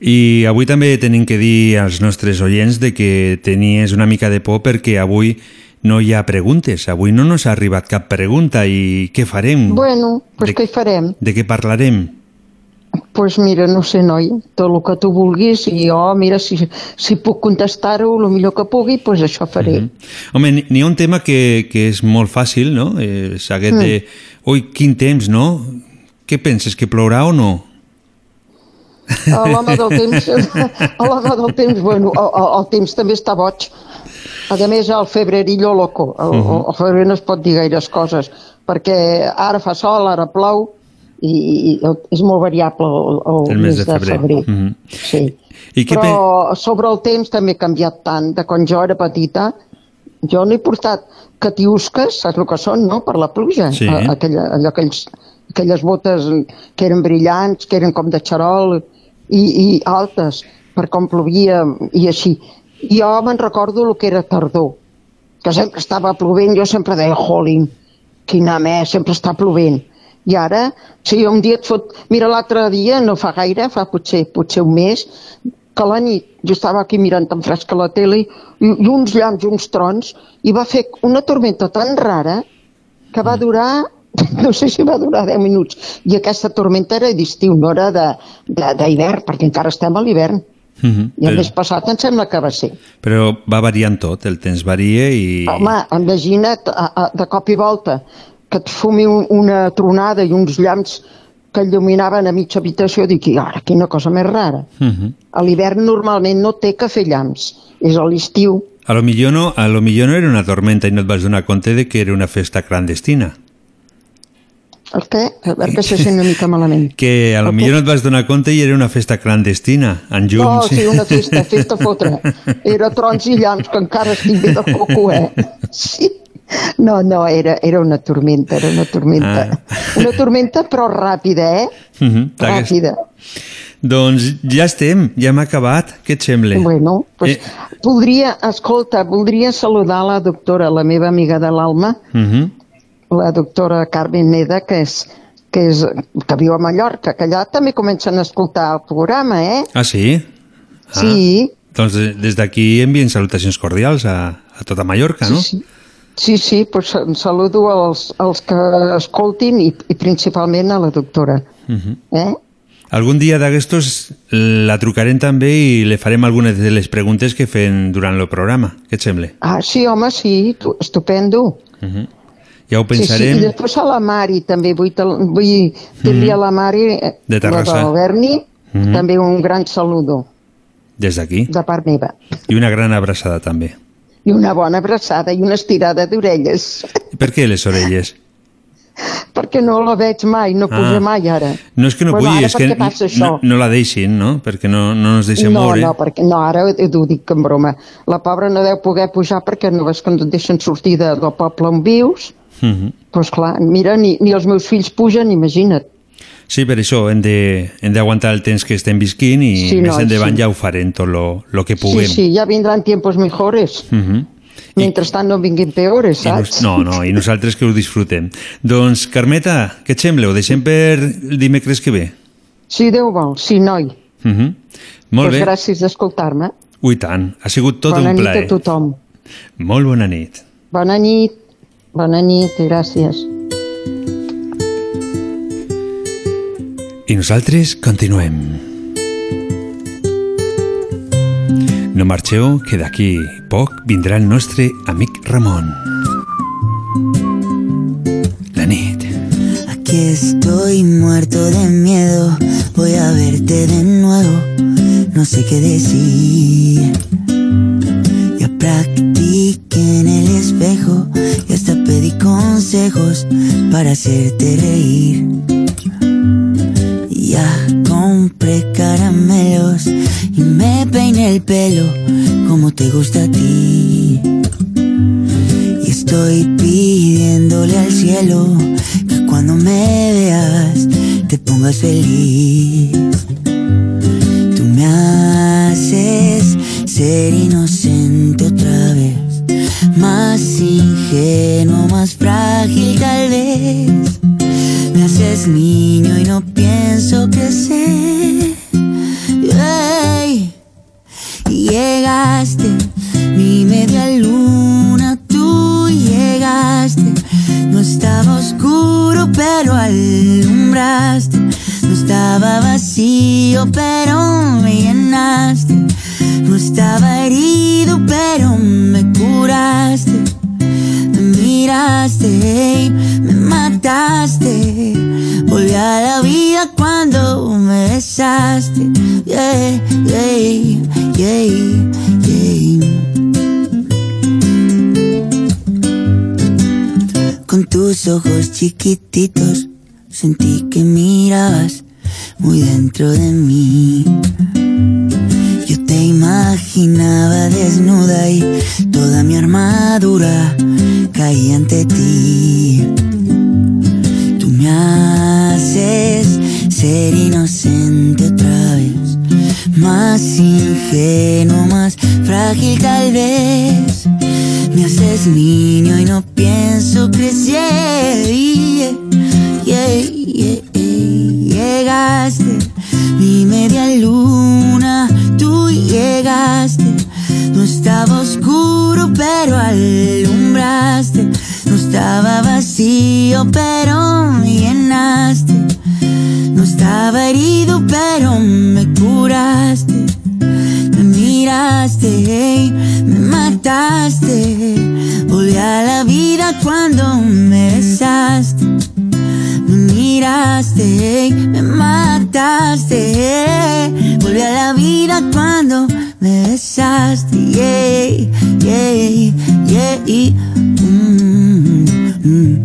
I avui també tenim que dir als nostres oients de que tenies una mica de por perquè avui no hi ha preguntes. Avui no nos ha arribat cap pregunta i què farem? Bueno, doncs De- què farem? De què parlarem? Doncs pues mira, no sé, noi, tot el que tu vulguis i jo, mira, si, si puc contestar-ho el millor que pugui, doncs pues això faré. Mhm. Home, n'hi- ha un tema que, que és molt fàcil, no? Eh, És aquest de... Ui, quin temps, no? Què penses, que plourà o no? A l'home del temps, (laughs) a l'home del temps, bueno, el, el, temps també està boig. A més, el febrerillo loco. El, Mhm. el febrer no es pot dir gaires coses, perquè ara fa sol, ara plou, i, i és molt variable el, el, El mes de febrer. febrer. Mhm. Sí. I què Però sobre el temps també ha canviat tant. De quan jo era petita, jo no he portat catiusques, saps el que són, no?, per la pluja. Sí. A- Aquella, allò, aquells, aquelles botes que eren brillants, que eren com de xarol, i, i altes, per com plovia, i així. Jo me'n recordo el que era tardor, que sempre estava plovent, jo sempre deia, jolín, quina més, sempre està plovent. I ara, si un dia et fot... Mira, l'altre dia, no fa gaire, fa potser, potser un mes, que la nit jo estava aquí mirant tan fresca la tele i, i uns llamps uns trons i va fer una tormenta tan rara que va durar no sé si va durar 10 minuts. I aquesta tormenta era d'estiu, no era d'hivern, perquè encara estem a l'hivern. Uh -huh. I el mes passat em sembla que va ser. però va variant tot, el temps varia i... Home, imagina't a, a, de cop i volta que et fumi un, una tronada i uns llamps que il·luminaven a mitja habitació, dic, ara, quina cosa més rara. Uh -huh. A l'hivern normalment no té que fer llamps, és a l'estiu. A lo millor no, a lo millor no era una tormenta i no et vas donar compte de que era una festa clandestina. El què? A veure que se sent una mica malament. Que a lo millor no et vas donar compte i era una festa clandestina, en No, llums. sí, una festa, (laughs) festa fotre. Era trons i llamps, que encara estic bé de coco, eh? Sí. No, no, era, era una tormenta, era una tormenta. Ah. Una tormenta, però ràpida, eh? Uh -huh. Ràpida. Doncs ja estem, ja hem acabat. Què et sembla? Bueno, pues, Eh. voldria, escolta, voldria saludar la doctora, la meva amiga de l'alma, Uh -huh. La doctora Carmen Meda, que és que, és, que viu a Mallorca, que allà també comencen a escoltar el programa, eh? Ah, sí? Ah, Sí. Doncs de- des d'aquí envien salutacions cordials a, a tota Mallorca, no? Sí, Sí, sí, pues saludo als, als que escoltin i, i principalment a la doctora. Uh -huh. Eh? Algun dia d'aquestos la trucarem també i le farem algunes de les preguntes que fem durant el programa. Què et sembla? Ah, sí, home, sí, tu, estupendo. Uh -huh. Ja ho Sí, sí, pensarem. i després a la Mari també, vull, vull dir-li a la Mari, eh, De Terrassa. la del Berni, Mhm. també un gran saludo Des d'aquí. de part meva. I una gran abraçada també. I una bona abraçada i una estirada d'orelles, per què les orelles? (laughs) perquè no la veig mai, no puja Ah. mai ara. No és que no pugui, és que no, no la deixin, no? Perquè no, no ens deixen no, moure. no, perquè no, ara ho, ho dic en broma. La pobra no deu poder pujar perquè no ves que no et deixen sortir de, del poble on vius. Uh -huh. Doncs clar, mira, ni, ni els meus fills pugen, imagina't. Sí, per això hem d'aguantar el temps que estem visquint i Sí, més no, endavant sí. ja ho farem tot lo, lo que puguem. Sí, sí, ja vindran tiempos mejores. Uh -huh. Mentrestant no vinguin peores, I nos, saps? no, no, i nosaltres que ho disfrutem. Doncs, Carmeta, què et sembla? Ho deixem per el dimecres que ve? Si Déu vol, sí, noi. Uh -huh. Molt pues bé. gràcies d'escoltar-me. Ui, tant. Ha sigut tot bona un nit plaer. a tothom. Molt bona nit. Bona nit. Bona nit i gràcies. I nosaltres continuem. No marxeu, que d'aquí poc vindrà el nostre amic Ramon. La nit. Aquí estoy muerto de miedo, voy a verte de nuevo, no sé qué decir. Practiqué en el espejo y hasta pedí consejos para hacerte reír. Ya compré caramelos y me peiné el pelo como te gusta a ti. Y estoy pidiéndole al cielo que cuando me veas te pongas feliz. Tú me haces ser inocente otra vez, más ingenuo, más frágil tal vez. Me haces niño y no pienso crecer. Ey, Llegaste, mi media luna, tú llegaste. No estaba oscuro, pero alumbraste. No estaba vacío, pero me llenaste. Estaba herido, pero me curaste. Me miraste, me mataste. Volví a la vida cuando me besaste. Yeah, yeah, yeah, yeah. Con tus ojos chiquititos sentí que mirabas muy dentro de mí. Te imaginaba desnuda y toda mi armadura caía ante ti. Tú me haces ser inocente otra vez, más ingenuo, más frágil tal vez. Me haces niño y no pienso crecer. Llegaste, mi media luna, tú llegaste. estaba oscuro, pero alumbraste. No estaba vacío pero me llenaste. No estaba herido, pero me curaste. Me miraste, me mataste. Volví a la vida cuando me besaste. Me miraste, me mataste. Volví a la vida cuando me besaste. Yeah, yeah, yeah. Mm, mm.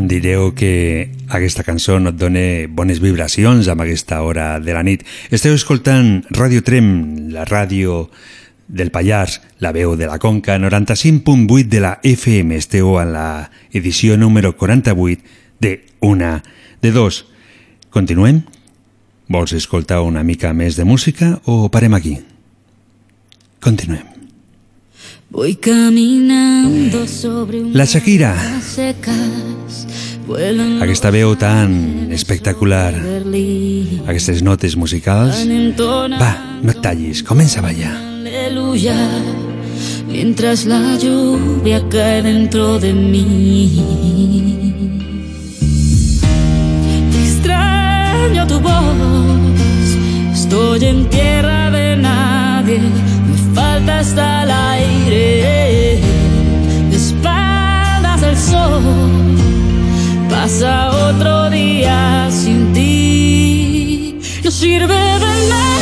Em direu que aquesta cançó no et dona bones vibracions amb aquesta hora de la nit. Esteu escoltant Ràdio Trem, la ràdio del Pallars, la veu de la Conca, 95.8 de la FM. Esteu en la edició número 48 de Una de Dos. Continuem? Vols escoltar una mica més de música o parem aquí? Continuem. Voy caminando sobre un La Shakira. Aquesta veu tan espectacular, aquestes notes musicals... Va, no et tallis, comença a ballar. aleluya, mientras la lluvia cae dentro de mí. Extraño tu voz, estoy en tierra de nadie, falta hasta el aire, de espaldas al sol, pasa otro día sin ti, no sirve de nada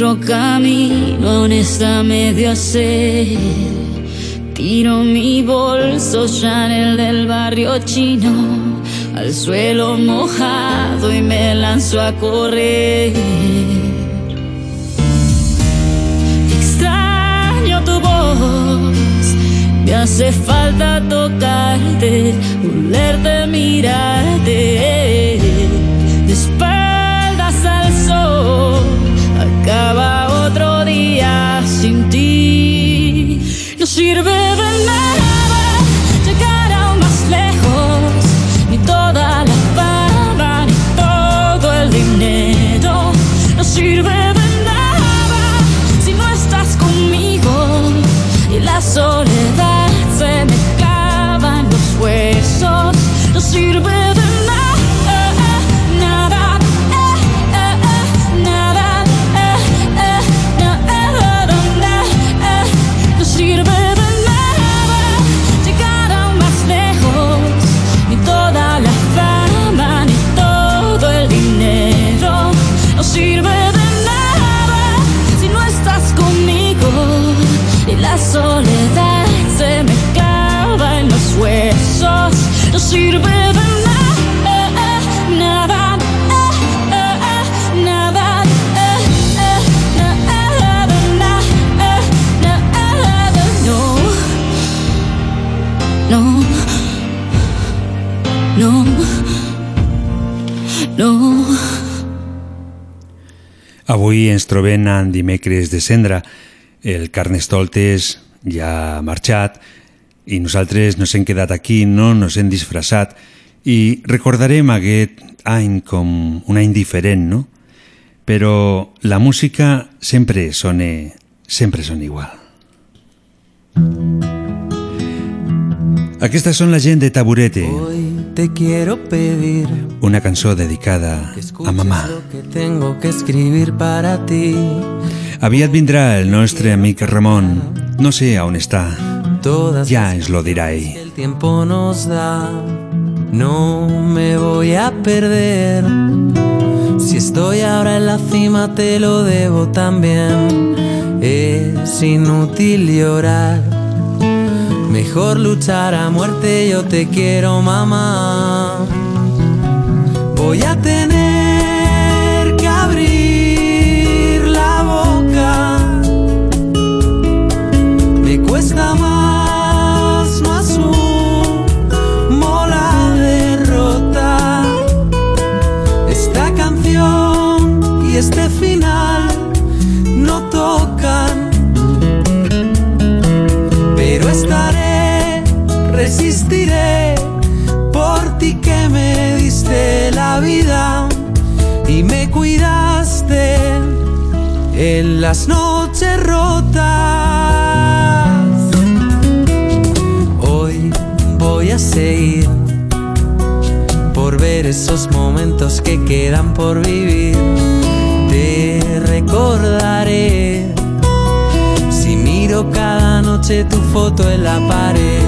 Nuestro camino aún está medio a hacer. Tiro mi bolso Chanel del barrio chino al suelo mojado y me lanzo a correr. Extraño tu voz, me hace falta tocarte, olerte, mirarte. Avui ens trobem en dimecres de cendra. El Carnestoltes ja ha marxat i nosaltres nos hem quedat aquí, no nos hem disfressat i recordarem aquest any com un any diferent, no? Però la música sempre sona, sempre sona igual. Aquestes són la gent de Taburete, Te quiero pedir una cançó dedicada a mamà. lo que tengo que escribir para ti. Aviat vindrà el nostre amic Ramon No sé aún está. Todas Ya es lo diré. el tiempo nos da. No me voy a perder. Si estoy ahora en la cima, te lo debo también. Es inútil llorar. Mejor luchar a muerte, yo te quiero, mamá. Voy a tener que abrir la boca. Me cuesta más, en las noches rotas. Hoy voy a seguir por ver esos momentos que quedan por vivir. Te recordaré si miro cada noche tu foto en la pared.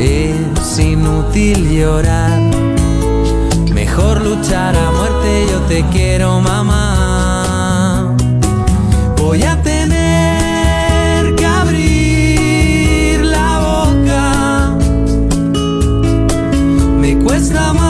Es inútil llorar. Mejor luchar a muerte, yo te quiero, mamá. Voy a tener que abrir la boca. Me cuesta más,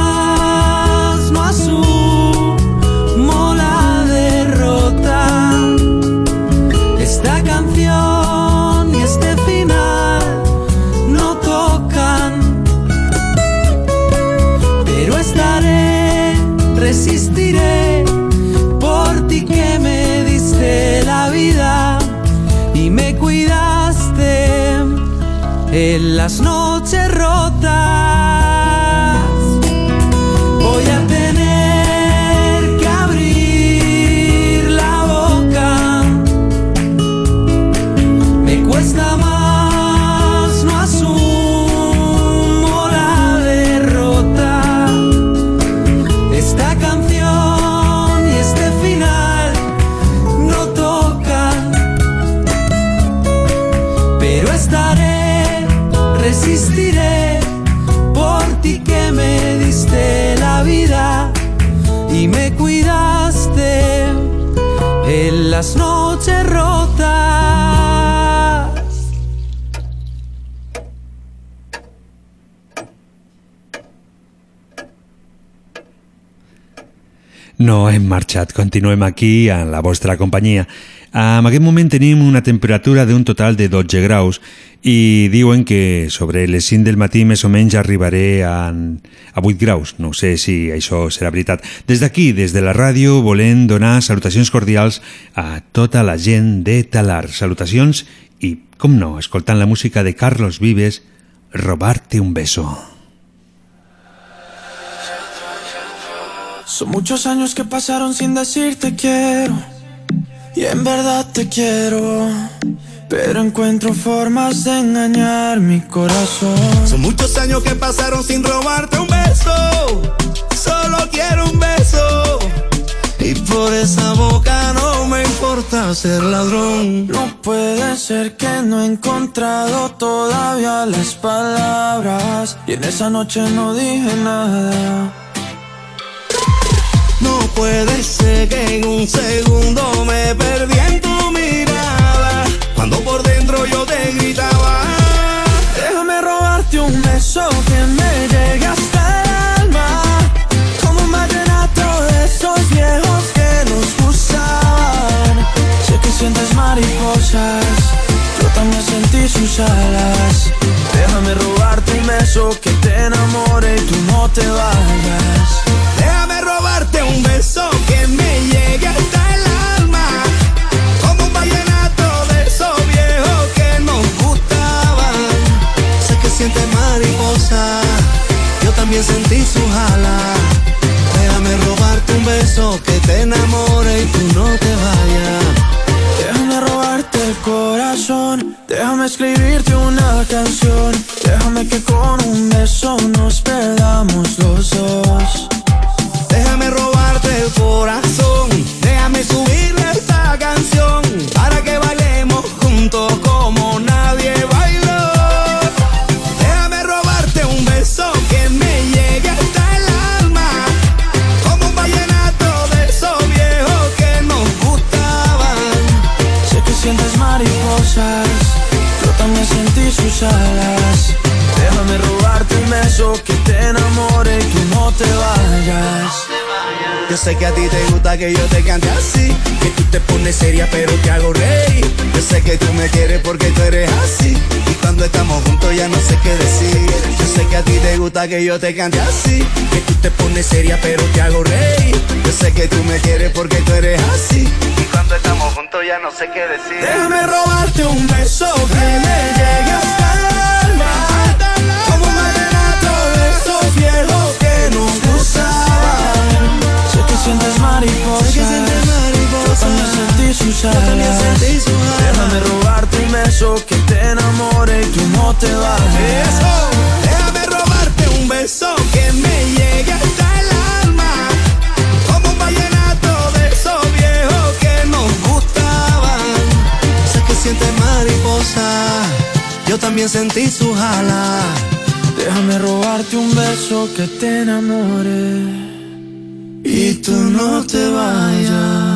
las noches las rotas. No hem marxat, continuem aquí en la vostra companyia. En aquest moment tenim una temperatura d'un total de 12 graus i diuen que sobre les 5 del matí més o menys arribaré a, a 8 graus. No sé si això serà veritat. Des d'aquí, des de la ràdio, volem donar salutacions cordials a tota la gent de Talar. Salutacions i, com no, escoltant la música de Carlos Vives, Robarte un beso. Son muchos años que pasaron sin decirte quiero. Y en verdad te quiero. Pero encuentro formas de engañar mi corazón. Son muchos años que pasaron sin robarte un beso. Solo quiero un beso. Y por esa boca no me importa ser ladrón. No puede ser que no he encontrado todavía las palabras. Y en esa noche no dije nada. No puede ser que en un segundo me perdí en. Cuando por dentro yo te gritaba. Déjame robarte un beso que me llegue hasta el alma. Como un vallenato de esos viejos que nos gustaban. Sé que sientes mariposas, yo también sentí sus alas. Déjame robarte un beso que te enamore y tú no te vayas. Déjame robarte un beso que me llegue hasta que te enamore y tú no te vayas. Déjame robarte el corazón, déjame escribirte una canción. Déjame que con un beso nos perdamos los dos. Déjame robarte un beso que te enamore y tú no te vayas. Yo sé que a ti te gusta que yo te cante así Que tú te pones seria pero te hago reír. Yo sé que tú me quieres porque tú eres así Y cuando estamos juntos ya no sé qué decir. Yo sé que a ti te gusta que yo te cante así Que tú te pones seria pero te hago reír. Yo sé que tú me quieres porque tú eres así Y cuando estamos juntos ya no sé qué decir. Déjame robarte un beso que me llegue que sientes mariposas Yo también sentí sus alas Déjame robarte un beso que te enamore y tú no te vayas Déjame robarte un beso que me llegue hasta el alma. Como un vallenato de esos viejos que nos gustaban. Sé que sientes mariposa. Yo también sentí sus alas Déjame robarte un beso que te enamore y tú no te vayas.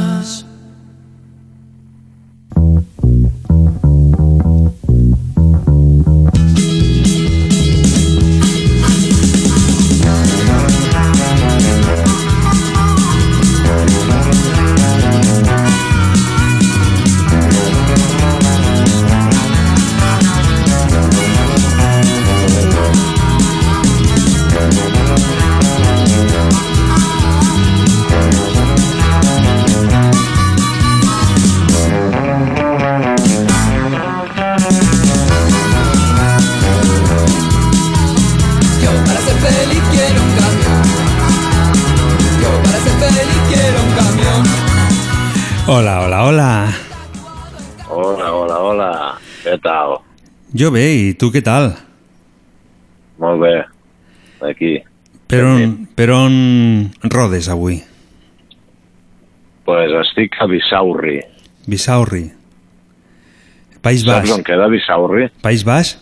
Jo bé, i tu què tal? Molt bé. Aquí. Per on, per on rodes avui? Pues estic a Bissaurri. Bissaurri. País Saps Basc. on queda Bissaurri? País Basc?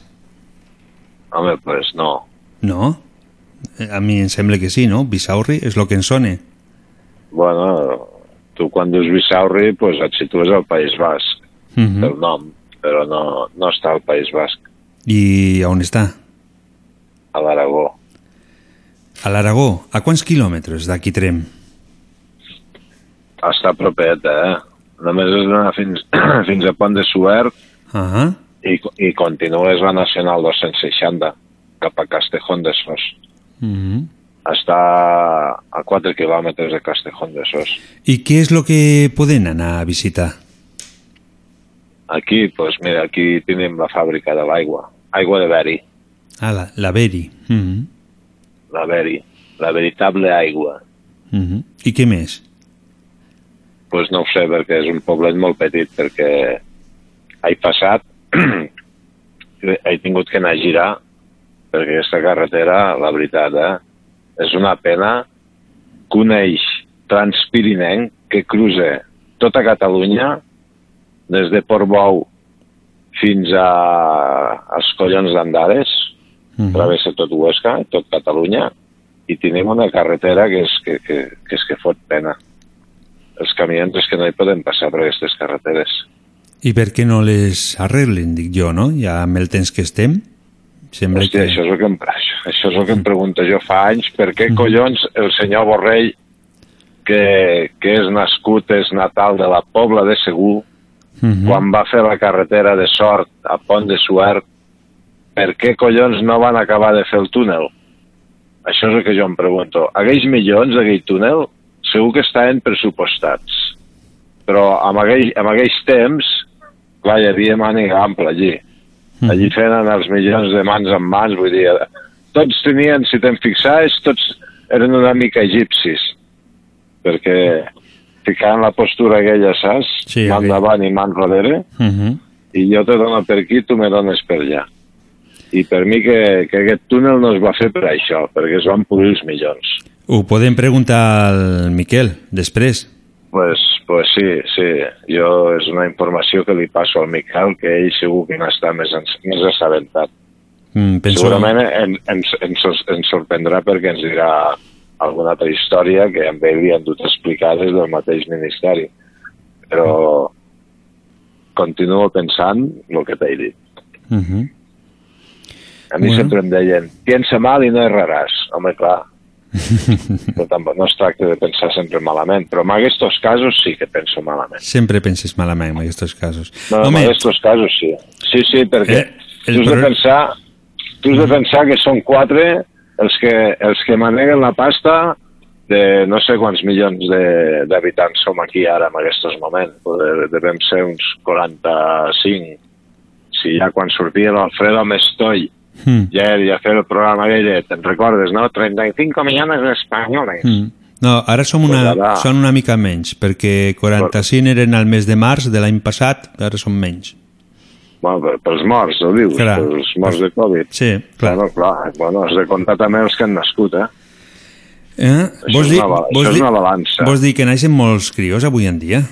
Home, pues no. No? A mi em sembla que sí, no? Bissaurri és el que em sona. Bueno, tu quan dius Bissaurri, pues et situes al País Basc, Mhm. el nom, però no, no està al País Basc, I on està? a l'Aragó. A l'Aragó. A quants quilòmetres d'aquí Trem? Està propet, eh? Només has d'anar fins, (clears throat) fins a Pont de Suert Ah, i, i continues la Nacional 260 cap a Castejón de Sos. mhm. Està a 4 quilòmetres de Castejón de Sos. I què és el que poden anar a visitar? Aquí, pues mira, aquí tenim la fàbrica de l'aigua. Aigua de Beri, Ah, la, la Beri. Mhm. la Beri, la veritable aigua. Mhm. I què més? pues no ho sé, perquè és un poblet molt petit, perquè he passat, (clears throat) he tingut que anar a girar, perquè aquesta carretera, la veritat, eh, és una pena que un eix transpirinenc que cruza tota Catalunya, des de Portbou fins a, als collons d'Andares, Mhm. travessa tot Huesca, tot Catalunya, i tenim una carretera que és que, que, que, és que fot pena. Els camions és que no hi poden passar per aquestes carreteres. I per què no les arreglen, dic jo, no? Ja amb el temps que estem, sembla Hòstia, que... això, és el que em, això, això és el que em pregunto jo fa anys, per què collons el senyor Borrell, que, que és nascut, és natal de la Pobla de Segur, Mhm. quan va fer la carretera de Sort a Pont de Suert, per què collons no van acabar de fer el túnel? Això és el que jo em pregunto. Aquells milions d'aquell túnel segur que estaven pressupostats. Però amb aquell, amb aquells temps, clar, hi havia màniga ampla allí. Allí feien els milions de mans en mans, vull dir, tots tenien, si te'n fixaves, tots eren una mica egipcis, perquè ficaven la postura aquella, saps? Sí, mà endavant i mà enrere, Mhm. i jo te dono per aquí, tu me dones per allà. I per mi que, que aquest túnel no es va fer per això, perquè es van polir els milions. Ho podem preguntar al Miquel, després. Pues, pues sí, sí. Jo és una informació que li passo al Miquel, que ell segur que n'està més, més assabentat. Mm, penso... Segurament en, ens, ens, ens sorprendrà perquè ens dirà alguna altra història que amb ell li han dut a explicar des del mateix ministeri. Però continuo pensant el que t'he dit. Uh -huh. A mi Bueno. sempre em deien, piensa mal i no erraràs. Home, clar, (laughs) però tampoc no es tracta de pensar sempre malament, però en aquests casos sí que penso malament. Sempre penses malament en aquests casos. No, en aquests casos sí. Sí, sí, perquè Eh, tu has de pro- pensar, tu has de pensar que són quatre els que, els que maneguen la pasta de no sé quants milions de- d'habitants som aquí ara en aquests moments. Devem ser uns 45. Si ja quan sortia l'Alfredo Mestoy Mm. ja era a fer el programa aquell, te'n recordes, no? 35 milions d'espanyoles. Mm. No, ara som una, són una mica menys, perquè 45 eren al mes de març de l'any passat, ara són menys. Bueno, pels morts, ho dius? Clar. Pels morts de Covid? Sí, clar. Bueno, clar. Bueno, has de comptar també els que han nascut, eh? Eh? Això Vols és dir, una vols això és dir, una balança. Vols dir que naixen molts crios avui en dia?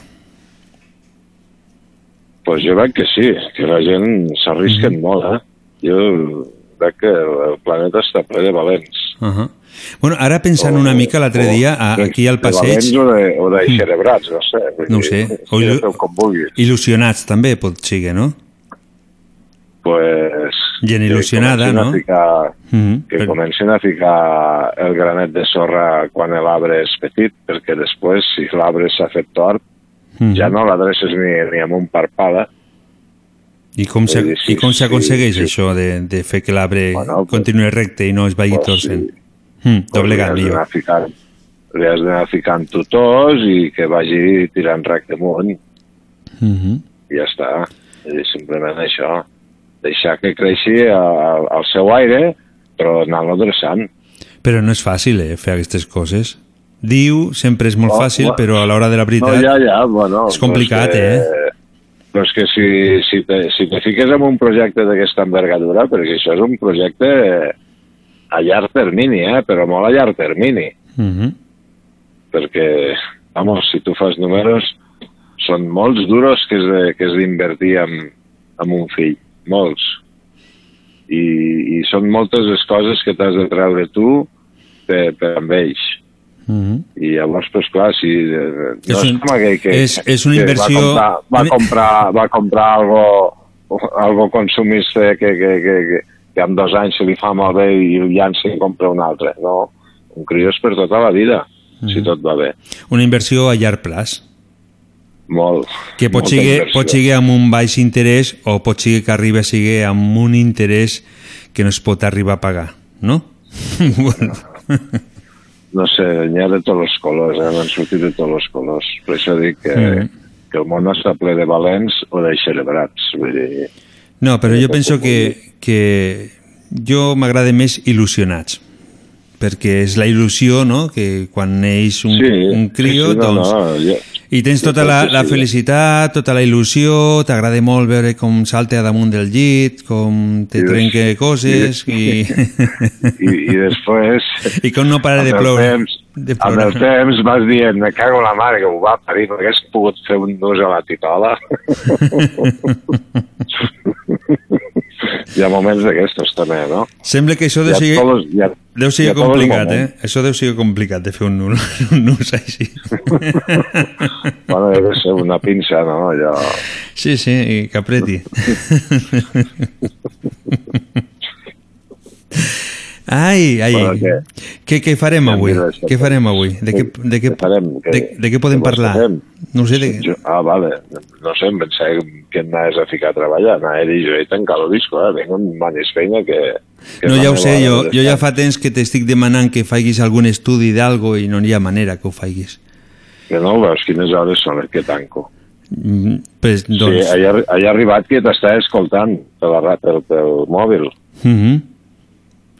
pues jo veig que sí, que la gent s'arrisquen Mhm. molt, eh? Jo veig que el planeta està ple de valents. Uh -huh. Bueno, ara pensant una mica l'altre dia, a- aquí al De passeig... valents o de, o de Mm. cerebrats, no sé. No ho sé. O com vulguis. il·lusionats també pot ser, no? Pues, Gent que il·lusionada, a no? Ficar, Mhm. que Per- comencin a ficar el granet de sorra quan l'arbre és petit, perquè després, si l'arbre s'ha fet tort, Mhm. ja no l'adreces ni, ni amb un parpada, I com dir, sí, sí, s'aconsegueix sí. això de, de fer que l'arbre continuï recte i no es vagi Pues torcent? Mm, doblegat, millor. li has d'anar ficant tutors i que vagi tirant recte amunt. Mhm. I ja està. I simplement això. Deixar que creixi al, seu aire, però anar-lo adreçant. Però no és fàcil, eh, fer aquestes coses. Diu, sempre és molt Oh, fàcil, però a l'hora de la veritat No, ja, ja, bueno, és complicat, eh? que, Però és que si, si, te, si te fiques en un projecte d'aquesta envergadura, perquè això és un projecte a llarg termini, eh? però molt a llarg termini. Mhm. perquè, vamos, si tu fas números, són molts duros que és d'invertir en, en un fill, molts. I, I són moltes les coses que t'has de treure tu per, per amb ells. Mhm. I llavors, pues, clar, si... eh, És No és, un- aquell que, és- és una inversió- Va comprar, va comprar, va comprar algo, algo consumista que, que, que, que, que en dos anys se li fa molt bé i el llança i compra un altre. No, un crió és per tota la vida, Mhm. si tot va bé. Una inversió a llarg plaç. Molt. Que pot inversió. pot ser amb un baix interès o pot ser que arribi a ser amb un interès que no es pot arribar a pagar, no? (laughs) bueno. no sé, n'hi ha de tots els colors, eh? n'han sortit de tots els colors. Per això dic que, Mm. que el món està ple de valents o de cerebrats. Vull dir, No, però jo penso que, que jo m'agrada més il·lusionats perquè és la il·lusió, no?, que quan neix un, Sí, un crio, sí, no, doncs... no, jo- I tens tota la, la felicitat, tota la il·lusió, t'agrada molt veure com salta a damunt del llit, com te trenca coses i... (laughs) I, i després... (laughs) I com no para de ploure. Temps, De amb el temps vas dient, me cago la mare que ho va parir, perquè hagués pogut fer un nus a la titola. (laughs) Hi ha moments d'aquestos també, no? Sembla que això deu ser, hi ha- deu ser complicat, eh? Això deu ser complicat de fer un nus, (laughs) un nus així. (laughs) Bueno, deve ser una pinça, no? Allò... Sí, sí, i que apreti. Ai, ai. Bueno, què? Què, què farem avui? Què farem avui? De què, de què, farem? Què- de, de què podem parlar? que fem? No sé, de, Jo, ah, vale. No sé, em pensava que em anaves a ficar a treballar. Anava a dir jo, he tancat el disco, eh? Vinc amb manis feina que... que no, ja ho sé, jo, jo ja fa temps que t'estic demanant que faiguis algun estudi d'algo i no hi ha manera que ho faiguis. Que no veus, quines hores són les que tanco. Mm, Pues, Doncs... Sí, ha, ha arribat que t'està escoltant per la, ra- pel, mòbil. Mhm.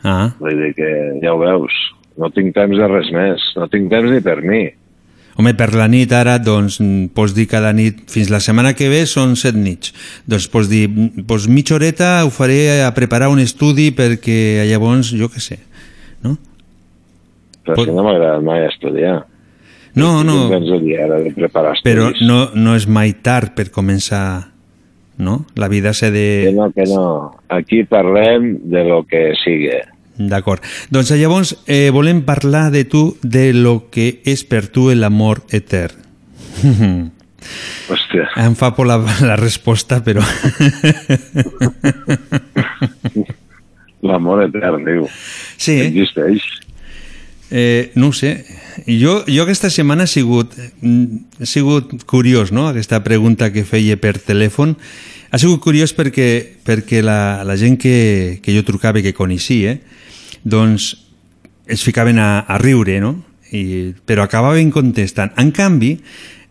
Ah, Vull dir que ja ho veus. No tinc temps de res més. No tinc temps ni per mi. Home, per la nit ara, doncs, pots dir cada nit, fins la setmana que ve són set nits. Doncs pots dir, doncs mitja horeta ho faré a preparar un estudi perquè llavors, jo què sé, no? Però és que no m'agrada mai estudiar. No, no, dir ara de preparar però estudis. no, no és mai tard per començar, no? La vida s'ha Que de... no, que no. Aquí parlem de lo que sigue. D'acord. Doncs llavors eh, volem parlar de tu, de lo que és per tu l'amor etern. (laughs) Hòstia. Em fa por la, la resposta, però... (laughs) L'amor etern, diu. Sí. Existeix. Eh, no ho sé. Jo, jo aquesta setmana he sigut, mm, he sigut curiós, no?, aquesta pregunta que feia per telèfon. Ha sigut curiós perquè, perquè la, la gent que, que jo trucava que coneixia, doncs es ficaven a, a riure, no? I, però acabaven contestant. En canvi,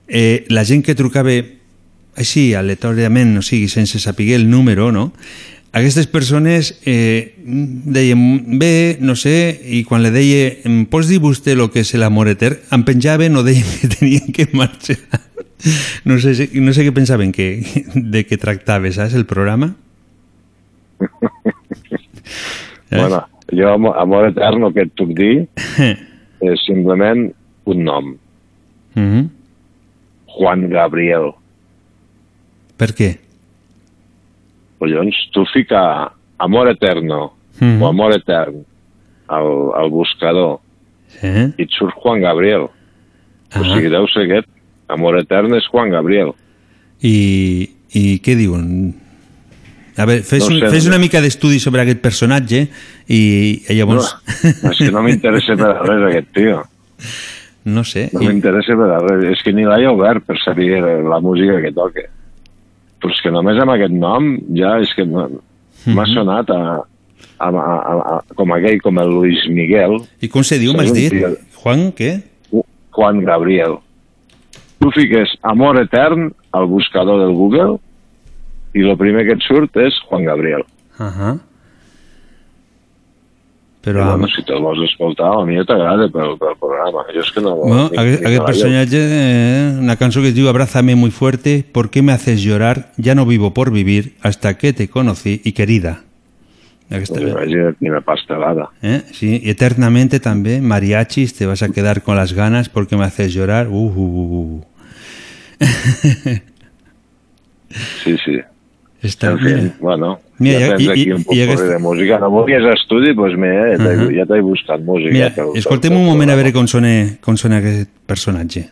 eh, la gent que trucava així, aleatòriament, o sigui, sense saber el número, no? Aquestes persones eh, deien, bé, no sé, i quan le deia, em pots dir vostè el que és l'amor etern? Em penjaven o deien (laughs) que tenien que marxar. No sé, no sé què pensaven que, (laughs) de què tractava, saps, el programa? (laughs) Bueno, jo amo- amor etern el que et puc dir és simplement un nom. Mm -hmm. Juan Gabriel. Per què? Collons, tu fica amor eterno Mhm. o amor etern al, al buscador Sí. i et surt Juan Gabriel. O sigui, deu ser aquest. Amor etern és Juan Gabriel. I, i què diuen? A veure, fes, No un, sé, fes no. una mica d'estudi sobre aquest personatge i, i llavors... No, és que no m'interessa per a res aquest tio. No sé. No m'interessa per a res. És que ni l'he obert per saber la música que toca. Però és que només amb aquest nom ja és que m'ha Mhm. sonat a, a, a, a, a, com aquell, com el Luis Miguel. I com se diu, m'has dit? tio- Juan, què? Juan Gabriel. Tu fiques amor etern al buscador del Google i el primer que et surt és Juan Gabriel. Ahà. Però, Però... bueno, si te'l vols escoltar, a mi t'agrada pel, pel programa. Jo és que no... Bueno, ni- aquest, ni aquest personatge, eh, una cançó que es diu Abrázame muy fuerte, ¿por qué me haces llorar? Ya no vivo por vivir hasta que te conocí y querida. Aquesta, Pues imagina't quina pastelada. ¿eh? Sí, y eternamente también, mariachis, te vas a quedar con las ganas porque me haces llorar. Uh, uh, uh, uh. (laughs) Sí, sí. Està en fi, bé. bueno, Mira, ja tens i- aquí un i poc aquest- de música. No volies estudi, doncs mira, ja t'he Ahà. ja t'he buscat música. Mira, pel- escoltem un moment a veure com sona, com sona aquest personatge.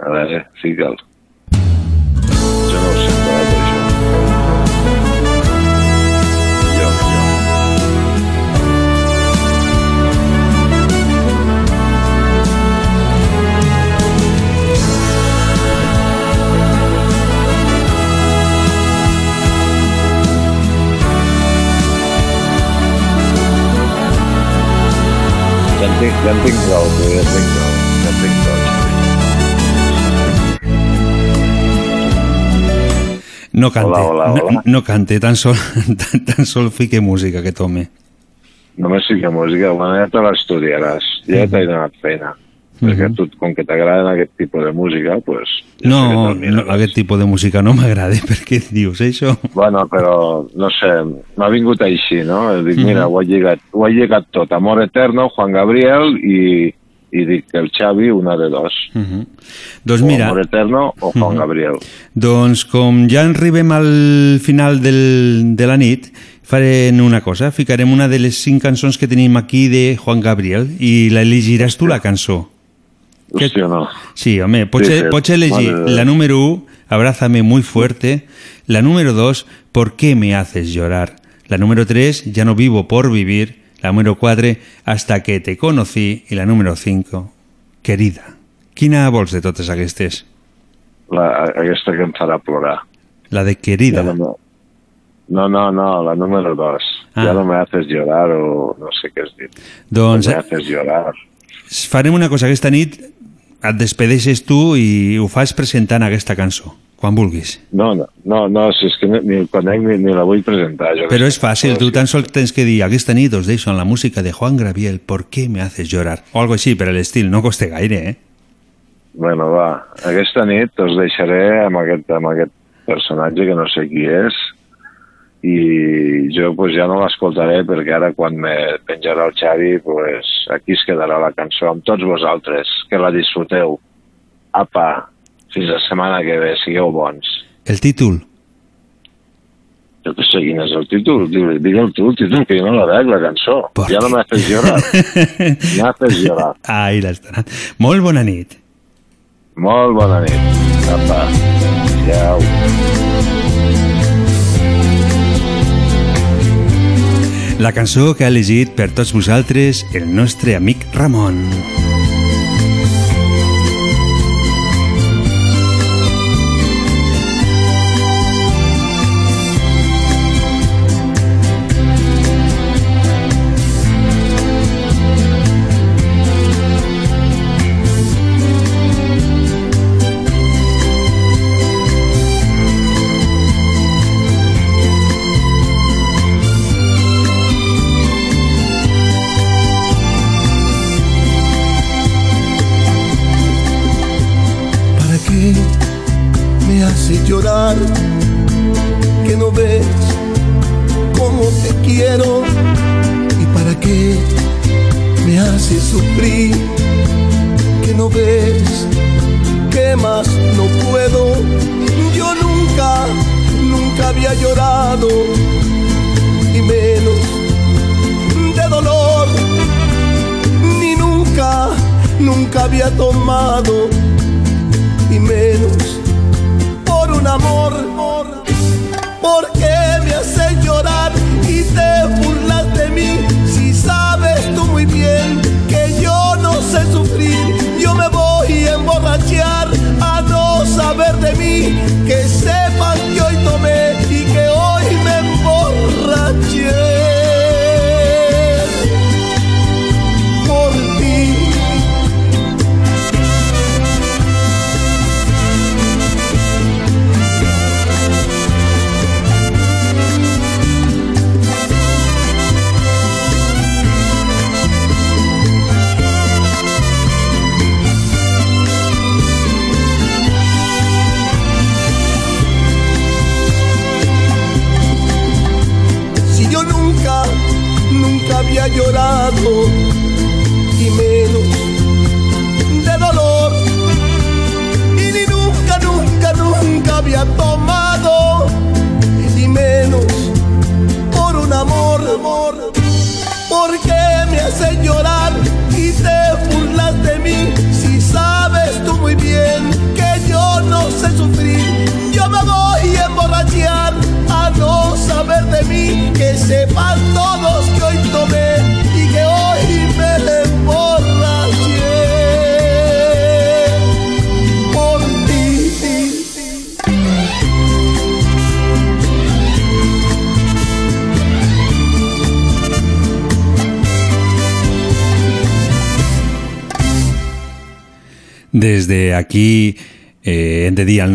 A veure, fica'l. Jo tinc, ja en tinc prou, tu, ja en tinc prou. Ja en tinc prou. No cante, Hola, hola, hola. No, no cante, tan sol, (laughs) tan, tan sol fique música aquest home. Només sí que música, bueno, ja te l'estudiaràs. Ja t'he donat feina. Perquè tu, com que t'agraden aquest tipus de música, pues, No, no, aquest tipus de música no m'agrada, (laughs) per què dius això? bueno, però, no sé, m'ha vingut així, no? Dic, mira, Mhm. ho, he lligat, ho he lligat tot. Amor Eterno, Juan Gabriel i, i dic que el Xavi, una de dos. Uh -huh. Doncs O mira, Amor Eterno o Juan Mhm. Gabriel. doncs com ja arribem al final del, de la nit, farem una cosa, ficarem una de les cinc cançons que tenim aquí de Juan Gabriel i la elegiràs tu la cançó. Hòstia, no. Sí, home, pots, Sí, sí. pots elegir la número 1, Abrázame muy fuerte, la número 2, ¿Por qué me haces llorar? La número 3, Ya no vivo por vivir, la número 4, Hasta que te conocí, i la número 5, Querida. Quina vols de totes aquestes? La, aquesta que em farà plorar. La de Querida. Ja no, no, no, no, la número dos. Ah. Ja no me haces llorar o no sé què has dit. Doncs No me haces llorar. farem una cosa aquesta nit, et despedeixes tu i ho fas presentant aquesta cançó, quan vulguis. No, no, no, no si és que ni, ni el conec ni, ni la vull presentar. Jo Però és fàcil, tu tan sols tens que dir aquesta nit us deixo en la música de Juan Gabriel ¿Por qué me haces llorar? O algo així, per l'estil, no costa gaire, eh? Bueno, va, aquesta nit us deixaré amb aquest, amb aquest personatge que no sé qui és i jo pues, ja no l'escoltaré perquè ara quan me penjarà el Xavi pues, aquí es quedarà la cançó amb tots vosaltres, que la disfruteu. Apa, fins la setmana que ve, sigueu bons. El títol? Jo que sé quin és el títol, Digue- digue'l tu el títol, que jo no la veig, la cançó. Ja no m'haces llorar. (laughs) m'haces llorar. Ai. Molt bona nit. Molt bona nit. Apa, adéu. La cançó que ha elegit per tots vosaltres el nostre amic Ramon. ¿Para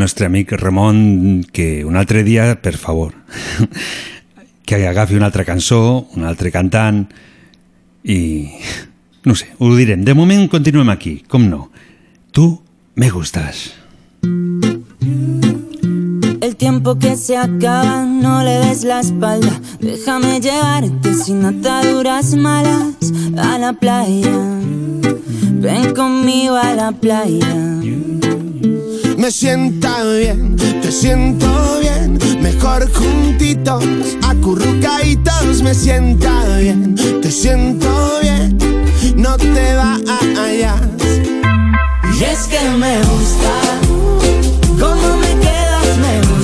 nostre amic Ramon que un altre dia, per favor, (laughs) que agafi una altra cançó, un altre cantant i... no sé, ho direm. De moment continuem aquí, com no. Tu me gustas. El tiempo que se acaba, no le des la espalda. Déjame llevarte sin ataduras malas a la playa. Ven conmigo a la playa. Me sienta bien, te siento bien, mejor juntitos, acurrucaditos, me sienta bien, te siento bien, no te vayas. Y es que me gusta cómo me quedas, me gusta.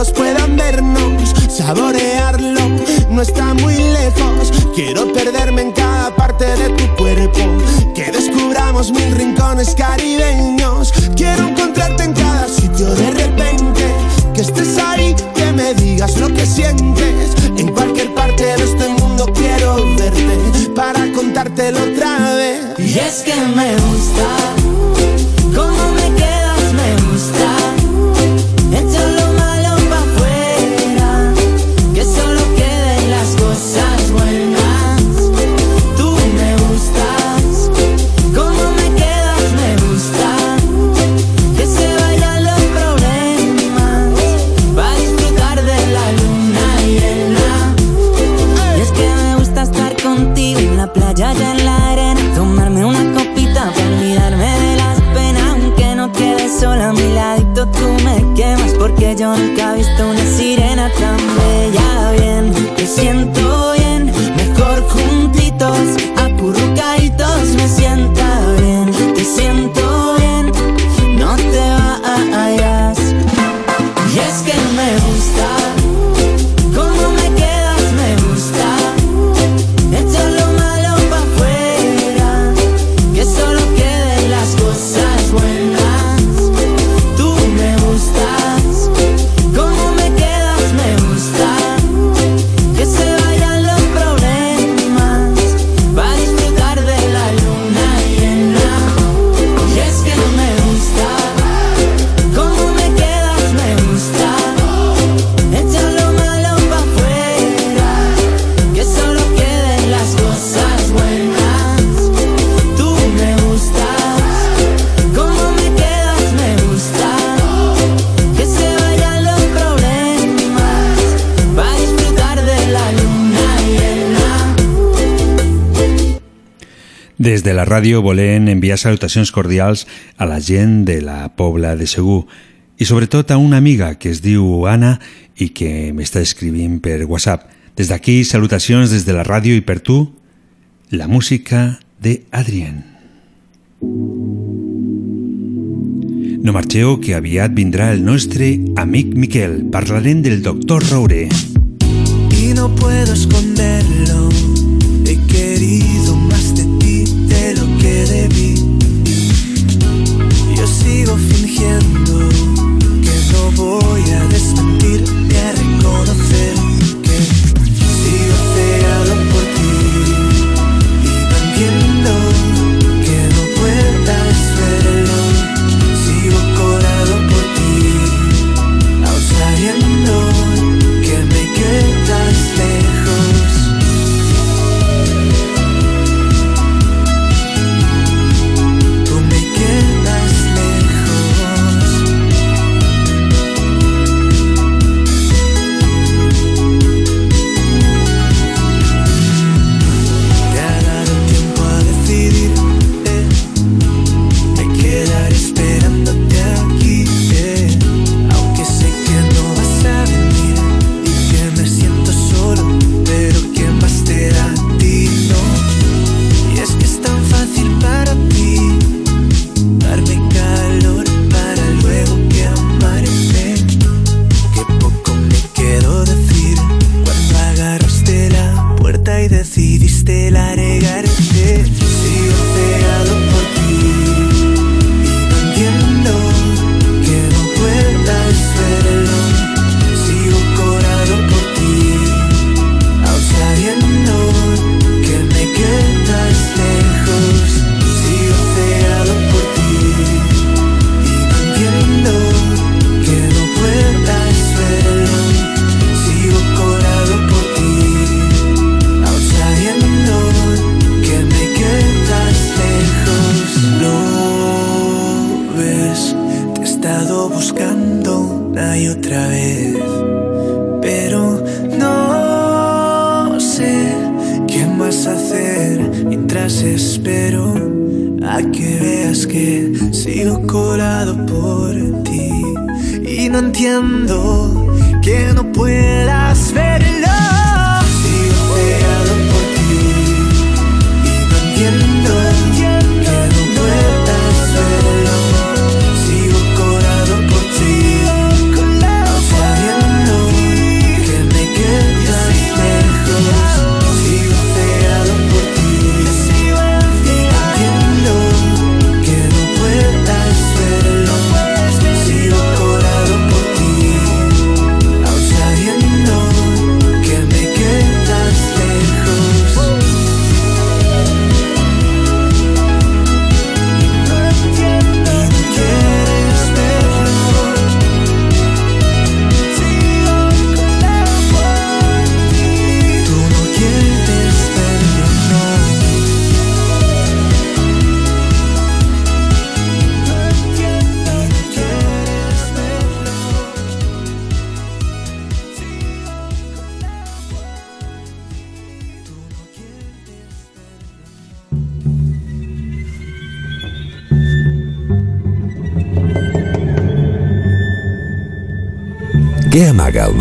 Todos puedan vernos, saborearlo, no está muy lejos. Quiero perderme en cada parte de tu cuerpo, que descubramos mil rincones caribeños. Quiero encontrarte en cada sitio de repente, que estés ahí, que me digas lo que sientes. En cualquier parte de este mundo quiero verte para contártelo otra vez. Y es que me gusta Des de la ràdio volem enviar salutacions cordials a la gent de la Pobla de Segur i sobretot a una amiga que es diu Anna i que m'està escrivint per WhatsApp. Des d'aquí, salutacions des de la ràdio i per tu, la música de Adrien. No marxeu, que aviat vindrà el nostre amic Miquel. Parlarem del doctor Roure. y no puedo esconderlo.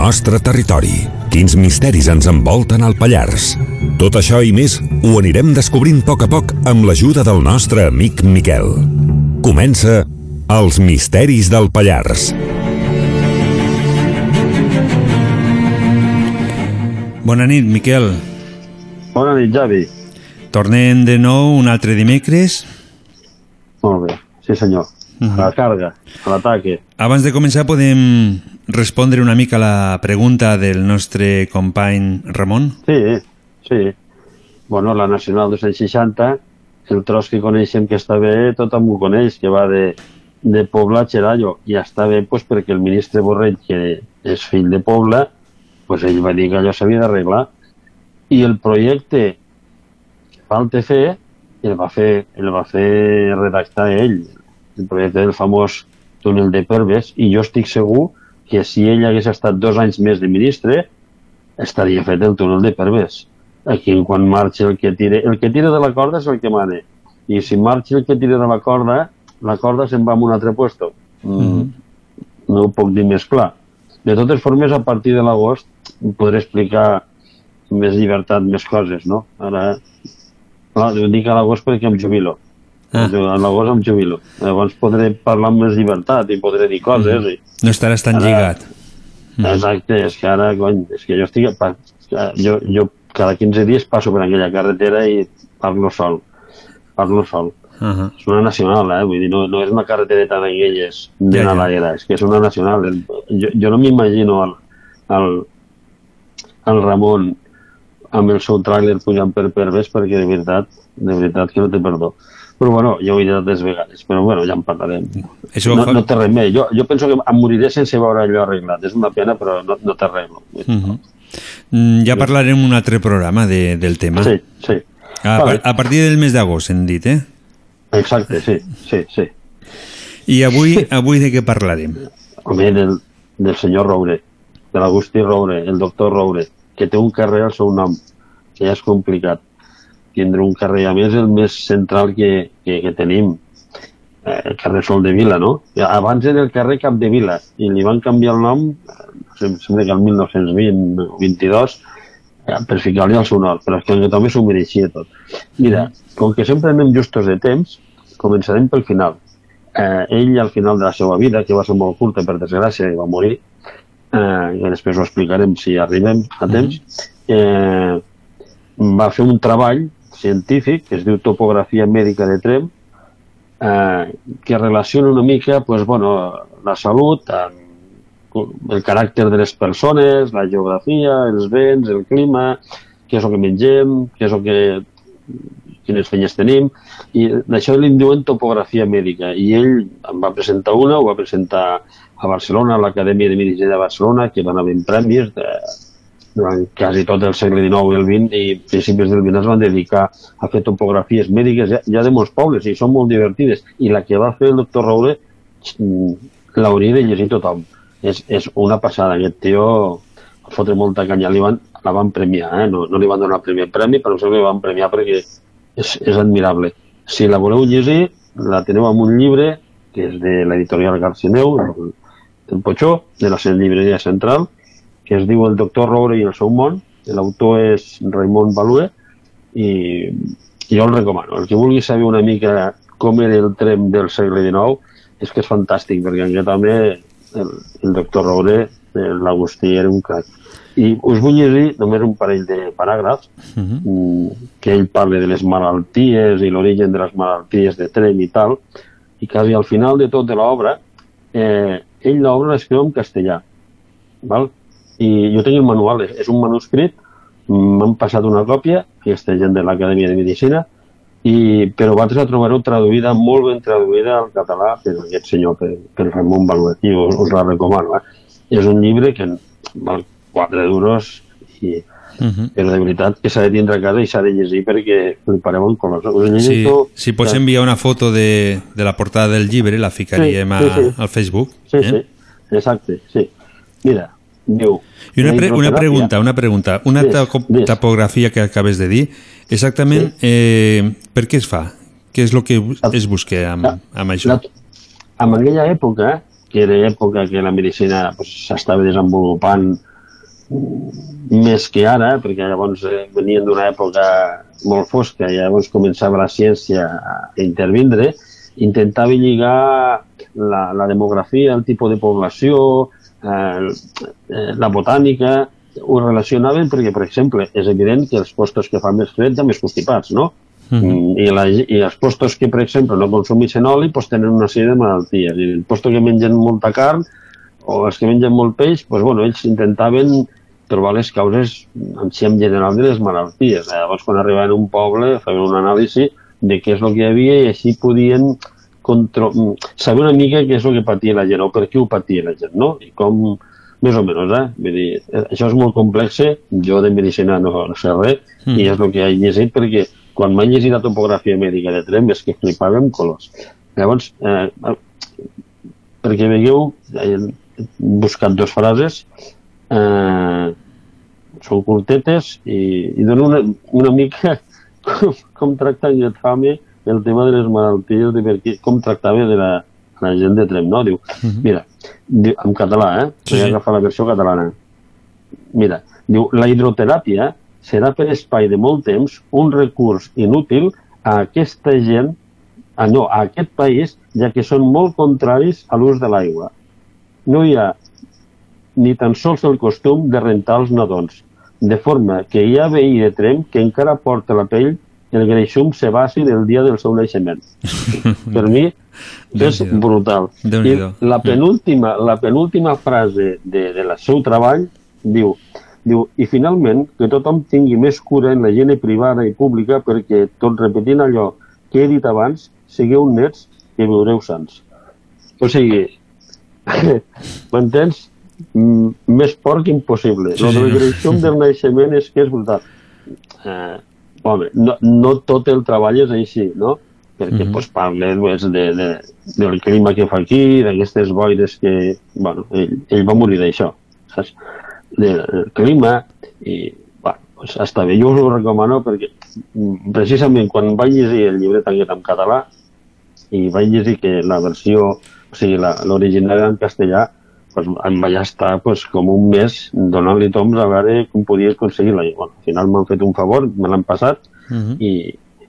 Nostre territori? Quins misteris ens envolten al Pallars? Tot això i més ho anirem descobrint a poc a poc amb l'ajuda del nostre amic Miquel. Comença Els misteris del Pallars. Bona nit, Miquel. Bona nit, Javi. Tornem de nou un altre dimecres. Molt bé, sí senyor. A la carga, a l'ataque. Abans de començar podem respondre una mica la pregunta del nostre company Ramon? Sí, sí. Bueno, la Nacional 260, el tros que coneixem que està bé, tothom ho coneix, que va de, de Pobla a Xerallo. I està bé pues, perquè el ministre Borrell, que és fill de Pobla, pues ell va dir que allò s'havia d'arreglar. I el projecte que falta fer, el va fer, el va fer redactar ell, el projecte del famós túnel de Perves, i jo estic segur que si ell hagués estat dos anys més de ministre, estaria fet el túnel de Perves. aquí quan marxa el que tira el que tira de la corda és el que mane i si marxa el que tira de la corda la corda se'n va a un altre puesto. Mm, no ho puc dir més clar. De totes formes a partir de l'agost podré explicar més llibertat, més coses no? ara clar, ho dic a l'agost perquè em jubilo Ah. a l'agost em jubilo llavors podré parlar amb més llibertat i podré dir coses i, No estaràs tan Ara- lligat. Exacte, és que ara, cony, és que jo estic... pa- Jo, jo cada 15 dies passo per aquella carretera i parlo sol. Parlo sol. Uh -huh. És una nacional, eh? Vull dir, no, no és una carretereta d'aquelles de Ja, ja, ja. És que és una nacional. Jo, jo no m'imagino el, el, el Ramon amb el seu tràiler pujant per Perves perquè de veritat, de veritat que no té perdó. Però bueno, ja ho he dit altres vegades, però bueno, ja en parlarem. Això no, fa- no té res més. Jo, jo penso que em moriré sense veure allò arreglat. És una pena, però no, no té res. No? Uh -huh. mm, ja parlarem un altre programa de, del tema. Sí, sí. A, Vale. a partir del mes d'agost, hem dit, eh? Exacte, sí, sí, sí. I avui, avui de què parlarem? Home, del, del senyor Roure, de l'Agustí Roure, el doctor Roure, que té un carrer al seu nom, que ja és complicat. Tindre un carrer, a més, el més central que, que, que tenim, eh, el carrer Sol de Vila, no? Abans era el carrer Cap de Vila, i li van canviar el nom, eh, em sembla que el 1920 o 22, eh, per ficar-li el seu nom, però és que també s'ho mereixia tot. Mira, com que sempre anem justos de temps, començarem pel final. Eh, ell, al final de la seva vida, que va ser molt curta, per desgràcia, i va morir, eh, i després ho explicarem si arribem a temps, eh, va fer un treball científic que es diu Topografia Mèdica de Trem, eh, que relaciona una mica pues, bueno, la salut amb el caràcter de les persones, la geografia, els vents, el clima, què és el que mengem, què és el que quines feines tenim, i d'això li en diuen topografia mèdica, i ell en va presentar una, ho va presentar a Barcelona, a l'Acadèmia de Medicina de Barcelona, que van haver premis de, durant quasi tot el segle XIX i el XX, i principis del XX es van dedicar a fer topografies mèdiques ja, ja de molts pobles, i són molt divertides, i la que va fer el doctor Roure mm, l'hauria de llegir tothom. És, és una passada, aquest tio fotre molta canya, li van, la van premiar, eh? no, no li van donar primer premi, però sembla que van premiar perquè és, és admirable. Si la voleu llegir, la teniu en un llibre que és de l'editorial Garcineu, el, el Potxó, de la llibreria central, que es diu El doctor Roure i el seu món, l'autor és Raimon Balue, i, jo el recomano. El que vulgui saber una mica com era el trem del segle XIX, és que és fantàstic, perquè en aquest home, el, el doctor Roure, eh, l'Agustí, era un crac. I us vull llegir només un parell de paràgrafs Uh -huh. mm, que ell parla de les malalties i l'origen de les malalties de tren i tal, i quasi al final de tot de l'obra, eh, ell l'obra l'escriu en castellà. Val? I jo tinc el manual, és, és un manuscrit, m'han passat una còpia, aquesta gent de l'Acadèmia de Medicina, i, però vosaltres la trobareu traduïda, molt ben traduïda al català per aquest senyor, per, per Ramon Baluet, i us, us la recomano. Eh? És un llibre que val 4 duros i, Uh -huh. però de veritat que s'ha de tindre a casa i s'ha de llegir perquè flipareu en colors. Us Sí, si pots enviar una foto de, de la portada del llibre, la ficaríem Sí, sí, a, sí. al Facebook. Sí, eh? sí, exacte, sí. Mira, diu... I una, pre una pregunta, una pregunta. Una Dis, taco- topografia que acabes de dir, exactament eh, per què es fa? Què és el que es busca amb, amb això? La, en aquella època, que era època que la medicina pues, s'estava desenvolupant mm, més que ara, perquè llavors eh, venien d'una època molt fosca i llavors començava la ciència a intervindre, intentava lligar la, la demografia, el tipus de població, eh, eh, la botànica, ho relacionaven perquè, per exemple, és evident que els postos que fan més fred hi ha més constipats, no? Mm, I, la, I els postos que, per exemple, no consumeixen oli pues, tenen una sèrie de malalties. I el posto que mengen molta carn o els que mengen molt peix, pues, bueno, ells intentaven trobar les causes en si en general de les malalties. Llavors, quan arribaven a un poble, feien un anàlisi de què és el que hi havia i així podien contro... saber una mica què és el que patia la gent o per què ho patia la gent, no? I com, més o menys, eh? Vull dir, eh, això és molt complex, jo de medicina no, no sé res, Mm. i és el que he llegit perquè quan m'he llegit la topografia mèdica de Trem és que flipava amb colors. Llavors, eh, perquè veieu, he buscat dues frases, eh, són curtetes i, i donen una, una mica (laughs) com, com tracta Guetame el tema de les malalties, de per què, com tractava de la, la gent de Trem, no? Diu, mira, diu, en català, eh? Sí, sí. agafar la versió catalana. Mira, diu, la hidroteràpia serà per espai de molt temps un recurs inútil a aquesta gent, a, no, a aquest país, ja que són molt contraris a l'ús de l'aigua. No hi ha ni tan sols el costum de rentar els nadons, de forma que hi ha veí de Trem que encara porta la pell el greixum sebàcid el dia del seu naixement. (laughs) per mi és brutal. I la penúltima, la penúltima frase de, de la seu treball diu, diu, i finalment que tothom tingui més cura en la higiene privada i pública perquè, tot repetint allò que he dit abans, sigueu nets i viureu sants. O sigui, (laughs) m'entens? Mm, Més porc impossible. Sí, Sí, del no. greixum del naixement és que és brutal. Eh, home, no, no tot el treball és així, no? Perquè Mhm. pues, parla pues, de, de, del clima que fa aquí, d'aquestes boires que... Bueno, ell, ell va morir d'això, saps? Del del clima i, bueno, pues, està bé. Jo us ho recomano perquè mm, precisament quan vaig llegir el llibret aquest en català i vaig llegir que la versió, o sigui, la- l'original era en castellà, pues, em vaig estar pues, com un mes donant-li toms a veure com podia aconseguir-la. Bueno, al final m'han fet un favor, me l'han passat Mhm. i,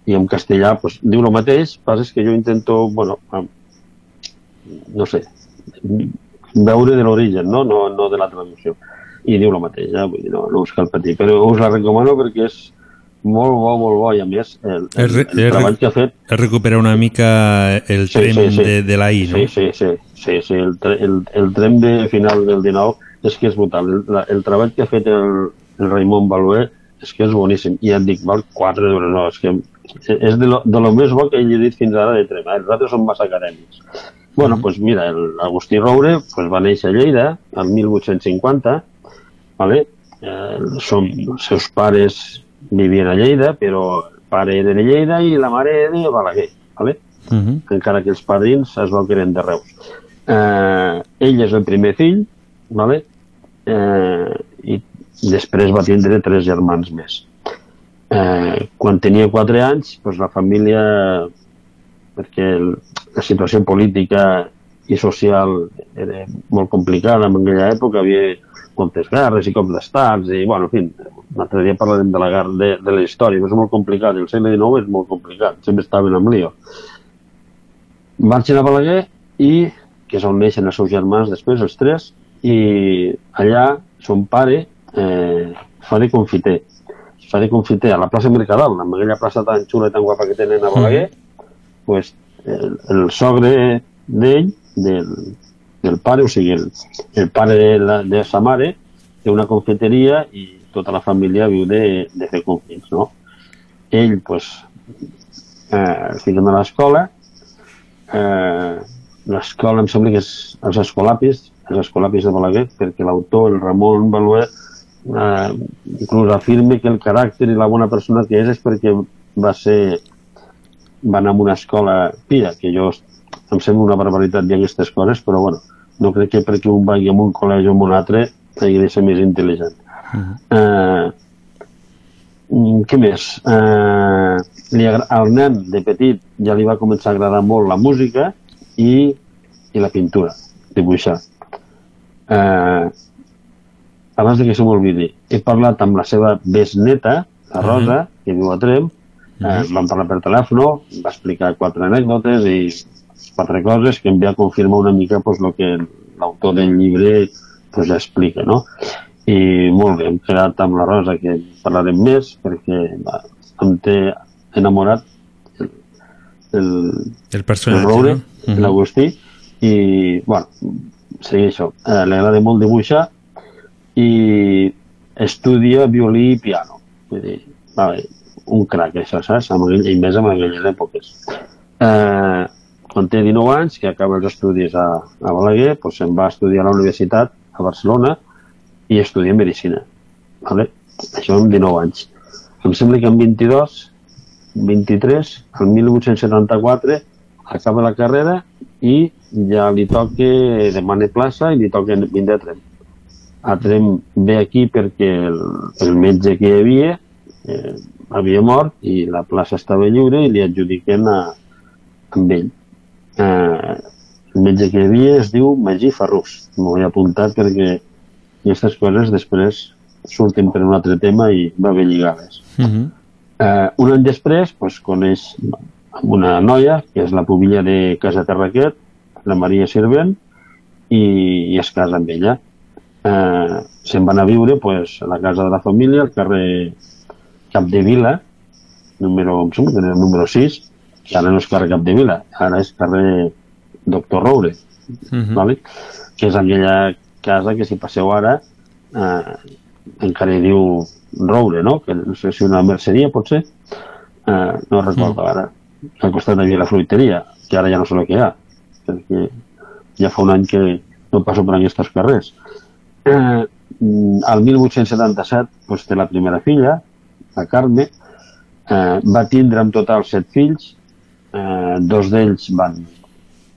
i en castellà pues, diu el mateix, passa és que jo intento, bueno, no sé, veure de l'origen, no? no? no de la traducció. I diu el mateix, eh? vull dir, no, no us cal patir. Però us la recomano perquè és molt bo, molt bo, i a més el, el, el és, treball que ha fet és recuperar una mica el trem De, de la I, no? Sí, sí, sí, sí, sí. El, tre- el, el tren de final del 19 és que és brutal. El, la- el treball que ha fet el, el Raimon Baluer és que és boníssim. I et dic, val 4 euros, no, és que és de lo, de lo més bo que he llegit fins ara de tren. Els altres són massa acadèmics. Bueno, doncs pues mira, el Agustí Roure pues, va néixer a Lleida el 1850, vale? eh, són, els seus pares vivien a Lleida, però el pare era de Lleida i la mare era de Balaguer, vale? Mhm. encara que els padrins es veu que eren de Reus. Eh, ell és el primer fill, vale? eh, i després va tindre tres germans més. Eh, quan tenia 4 anys, doncs la família, perquè el, la situació política i social era molt complicada en aquella època, havia moltes guerres i cops d'estats, i, bueno, en fi, un altre dia parlarem de la, de, de la història, és molt complicat, el segle XIX és molt complicat, sempre estaven amb lío. Marxen a Balaguer i, que és on neixen els seus germans després, els tres, i allà son pare eh, fa de confiter. Fa de confiter a la plaça Mercadal, amb aquella plaça tan xula i tan guapa que tenen a Balaguer, pues, el, el sogre d'ell, del, del pare, o sigui, el, el pare de, la, de sa mare, té una confiteria i tota la família viu de, de fer confits, no? Ell, pues, eh, es fiquen a l'escola, eh, l'escola em sembla que és els Escolapis, els Escolapis de Balaguer, perquè l'autor, el Ramon Baluer, eh, inclús afirma que el caràcter i la bona persona que és és perquè va ser va anar a una escola pia, que jo em sembla una barbaritat dir aquestes coses, però bueno, no crec que perquè un vagi a un col·legi o a un altre hagi de ser més intel·ligent. Eh, mm, què més? Eh, li agra- al nen de petit ja li va començar a agradar molt la música i, i la pintura, dibuixar. Eh, abans de que se m'oblidi, he parlat amb la seva besneta, la Rosa, que viu a Trem, eh, vam parlar per telèfon, va explicar quatre anècdotes i quatre coses que em ve a confirmar una mica pues, el que l'autor del llibre pues, explica, no? I molt bé, hem quedat amb la Rosa que parlarem més perquè va, em té enamorat el, el, El personatge, el Roure, no? Mhm. l'Agustí, i, bueno, seria això. Eh, li agrada molt dibuixar i estudia violí i piano. Vull dir, va bé, un crac, això, saps? Amb aquell, I més en aquelles èpoques. Eh, quan té 19 anys, que acaba els estudis a, a Balaguer, doncs se'n va a estudiar a la universitat a Barcelona i estudia Medicina. Vale? Això amb 19 anys. Em sembla que amb 22, 23, el 1874, acaba la carrera i ja li toca, demana plaça i li toca vindre a Trem. a Trem ve aquí perquè el, el metge que hi havia eh, havia mort i la plaça estava lliure i li adjudiquen a, amb ell. Eh, el metge que hi havia es diu Magí Ferrús. M'ho he apuntat perquè aquestes coses després surten per un altre tema i va ben lligades. Uh -huh. Eh, un any després pues, coneix una noia, que és la pubilla de Casa Terraquet, la Maria Servent, i, i es casa amb ella. Eh, se'n van a viure pues, a la casa de la família, al carrer Capdevila, número, em sembla que era el número 6, que ara no és carrer Capdevila, ara és carrer Doctor Roure, Mhm. vale? que és aquella casa que si passeu ara eh, encara hi diu Roure, no? que no sé si una merceria pot ser, eh, no recordo ara, al costat de la fruiteria, que ara ja no sé el que hi ha, perquè ja fa un any que no passo per aquests carrers. Eh, mm, el 1877 doncs, té la primera filla, la Carme, eh, va tindre en total set fills, eh, dos d'ells van,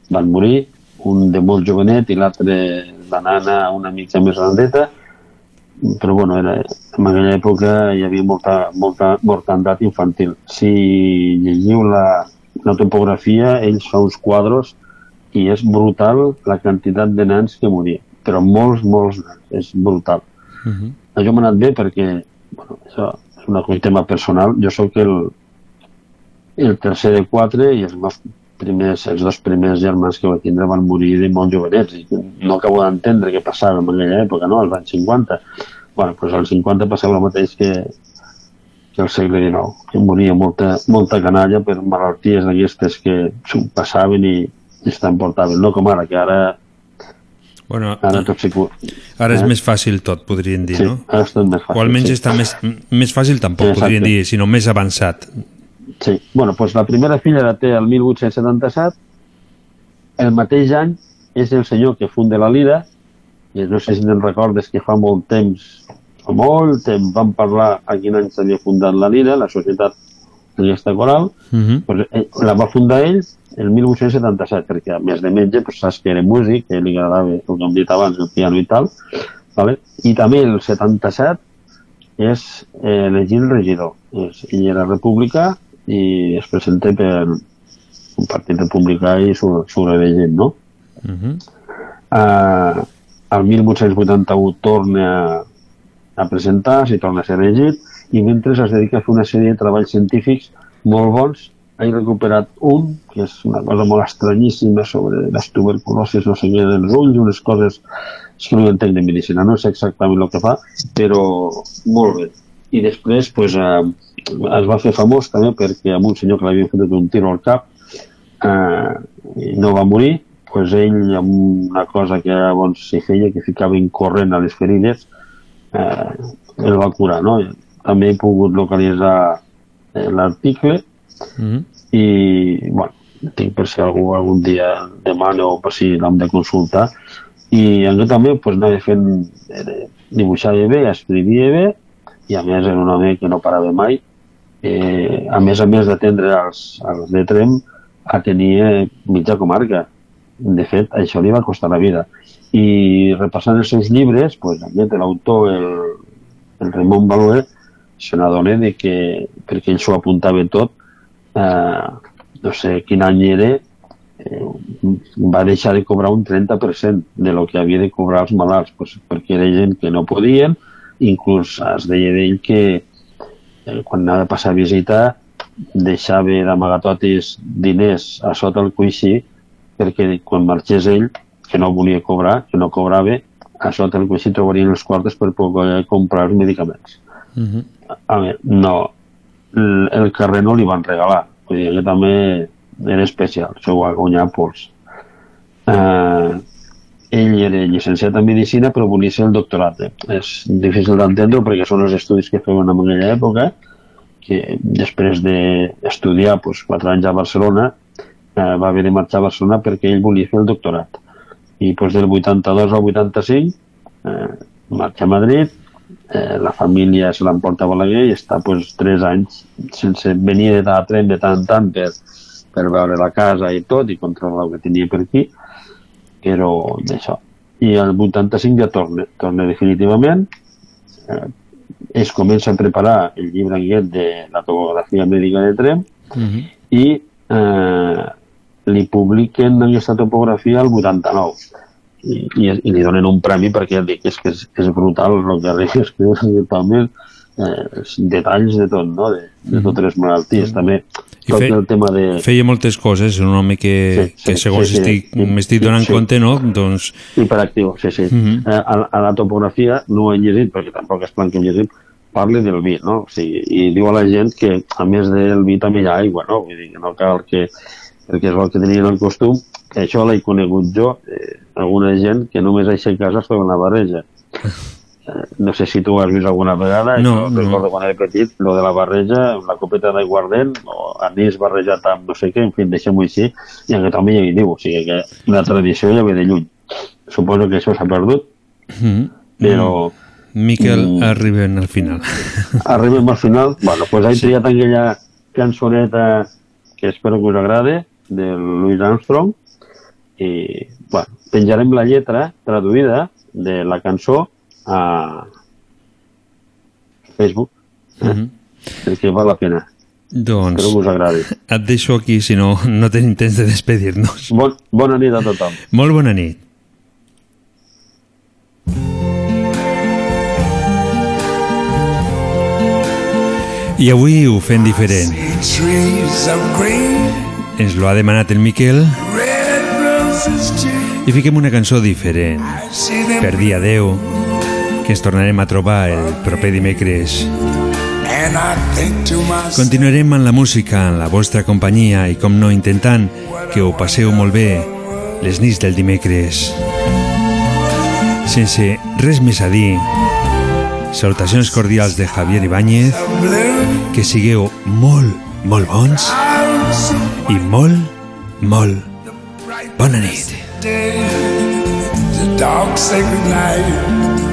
van morir, un de molt jovenet i l'altre la nana una mica més grandeta, però bueno, era, en aquella època hi havia molta, molta mortandat infantil. Si llegiu la, la topografia, ells fa uns quadros i és brutal la quantitat de nans que morien, però molts, molts nans, és brutal. Uh -huh. Això m'ha anat bé perquè, bueno, això és un tema personal, jo sóc el, el tercer de quatre i els meus primers, els dos primers germans que vaig tindre van morir de molt jovenets i no acabo d'entendre què passava en aquella època, no? als anys 50. bueno, doncs als 50 passava el mateix que, que al segle XIX, que moria molta, molta canalla per malalties d'aquestes que s'ho passaven i, i es t'emportaven, no com ara, que ara Bueno, ara tot s'hi cura. Ara és Eh? més fàcil tot, podríem dir, Sí, no? ara és tot més fàcil, O almenys sí. està més, més fàcil tampoc, Exacte. podríem dir, sinó més avançat. Sí, bueno, doncs la primera filla la té el 1877, el mateix any és el senyor que funda la Lira, i no sé si te'n recordes que fa molt temps, fa molt temps, vam parlar a quin any s'havia fundat la Lira, la societat aquesta coral, Uh -huh. pues, eh, la va fundar ell el 1877, perquè a més de metge pues, saps que era músic, que li agradava que hem dit abans, el piano i tal, vale? i també el 77 és eh, elegir el regidor. És, ell era republicà i es presenta per un partit republicà i reelegit, no? Uh -huh. Eh, el 1881 torna a, a presentar, s'hi torna a ser elegit, i mentre es dedica a fer una sèrie de treballs científics molt bons. He recuperat un, que és una cosa molt estranyíssima sobre les tuberculosis, no sé què, dels ulls, unes coses és que no entenc de medicina, no sé exactament el que fa, però molt bé. I després pues, eh, es va fer famós també perquè amb un senyor que l'havia fet un tiro al cap eh, i no va morir, pues ell amb una cosa que llavors s'hi feia, que ficaven corrent a les ferides, eh, el va curar, no? També he pogut localitzar eh, l'article Uh -huh. i, bueno, tinc per si algú algun dia demana o per si l'hem de consultar. I en aquest també pues, anava fent, eh, dibuixava bé, escrivia bé, i a més era un home que no parava mai. Eh, a més a més d'atendre els, els de Trem, atenia mitja comarca. De fet, això li va costar la vida. I repassant els seus llibres, pues, l'autor, el, el Ramon Baloé, se n'adona que, perquè ell s'ho apuntava tot, eh, no sé quin any era, eh, va deixar de cobrar un 30% de lo que havia de cobrar els malalts, pues, perquè era gent que no podien, inclús es deia d'ell que eh, quan anava a passar a visitar deixava d'amagatotis diners a sota el coixí perquè quan marxés ell, que no volia cobrar, que no cobrava, a sota el coixí trobarien els quartos per poder comprar els medicaments. Uh -huh. A veure, no, el, el carrer no li van regalar, vull dir que també era especial, això ho va guanyar pols. Eh, ell era llicenciat en Medicina però volia ser el doctorat. És difícil d'entendre perquè són els estudis que feien en aquella època, que després d'estudiar doncs, quatre anys a Barcelona eh, va haver de marxar a Barcelona perquè ell volia fer el doctorat. I doncs, del 82 al 85 eh, marxa a Madrid, eh, la família se l'emporta a Balaguer i està pues, tres anys sense venir de tant tren de tant en tant per, per veure la casa i tot i controlar el que tenia per aquí però d'això i el 85 ja torna, torna definitivament. Eh, es comença a preparar el llibre aquest de la topografia mèdica de Trem Mhm. i eh, li publiquen aquesta topografia al 89 i, i, i li donen un premi perquè ja dic, és que és, és brutal el que arriba a (laughs) escriure eh, detalls de tot, no? de, de totes les malalties també I tot fe- el tema de, Feia moltes coses, un home que, Sí, sí, que segons sí, sí. estic, Sí, m'estic sí, donant sí. compte, no? Doncs Hiperactiu, sí, sí. Mhm. eh, a, a la topografia no ho he llegit, perquè tampoc és plan que ho llegim, parla del vi, no? O sigui, I diu a la gent que, a més del vi, també hi ha aigua, no? Vull dir que no cal que, perquè és el que tenien el costum, que això l'he conegut jo, eh, alguna gent que només a aquesta casa feia una barreja. No sé si tu ho has vist alguna vegada, No, no. recordo quan era petit, lo de la barreja, una copeta d'aiguardent, o anís barrejat amb no sé què, en fi, deixem-ho així, i aquest home ja hi diu, o sigui que la tradició ja ve de lluny. Suposo que això s'ha perdut, Mhm. però Miquel, Mm. arriben al final. (laughs) arribem al final. Bueno, pues he triat aquella cançoneta que espero que us agrade, de Louis Armstrong, i, bueno, penjarem la lletra traduïda de la cançó a Facebook, eh? Mhm. (laughs) perquè val la pena. Doncs Espero que us agradi. (laughs) et deixo aquí, si no, no tenim temps de despedir-nos. Bon, bona nit a tothom. Molt bona nit. I avui ho fem diferent. Ens lo ha demanat el Miquel i fiquem una cançó diferent. Per dir adeu, que ens tornarem a trobar el proper dimecres. Continuarem amb la música, en la vostra companyia i, com no, intentant que ho passeu molt bé les nits del dimecres. Sense res més a dir, salutacions cordials de Javier Ibáñez, que sigueu molt, molt bons i molt, molt bona nit. day, the dark sacred night,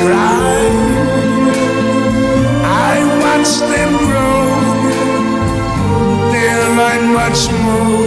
grind. I watch them grow. They learn much more.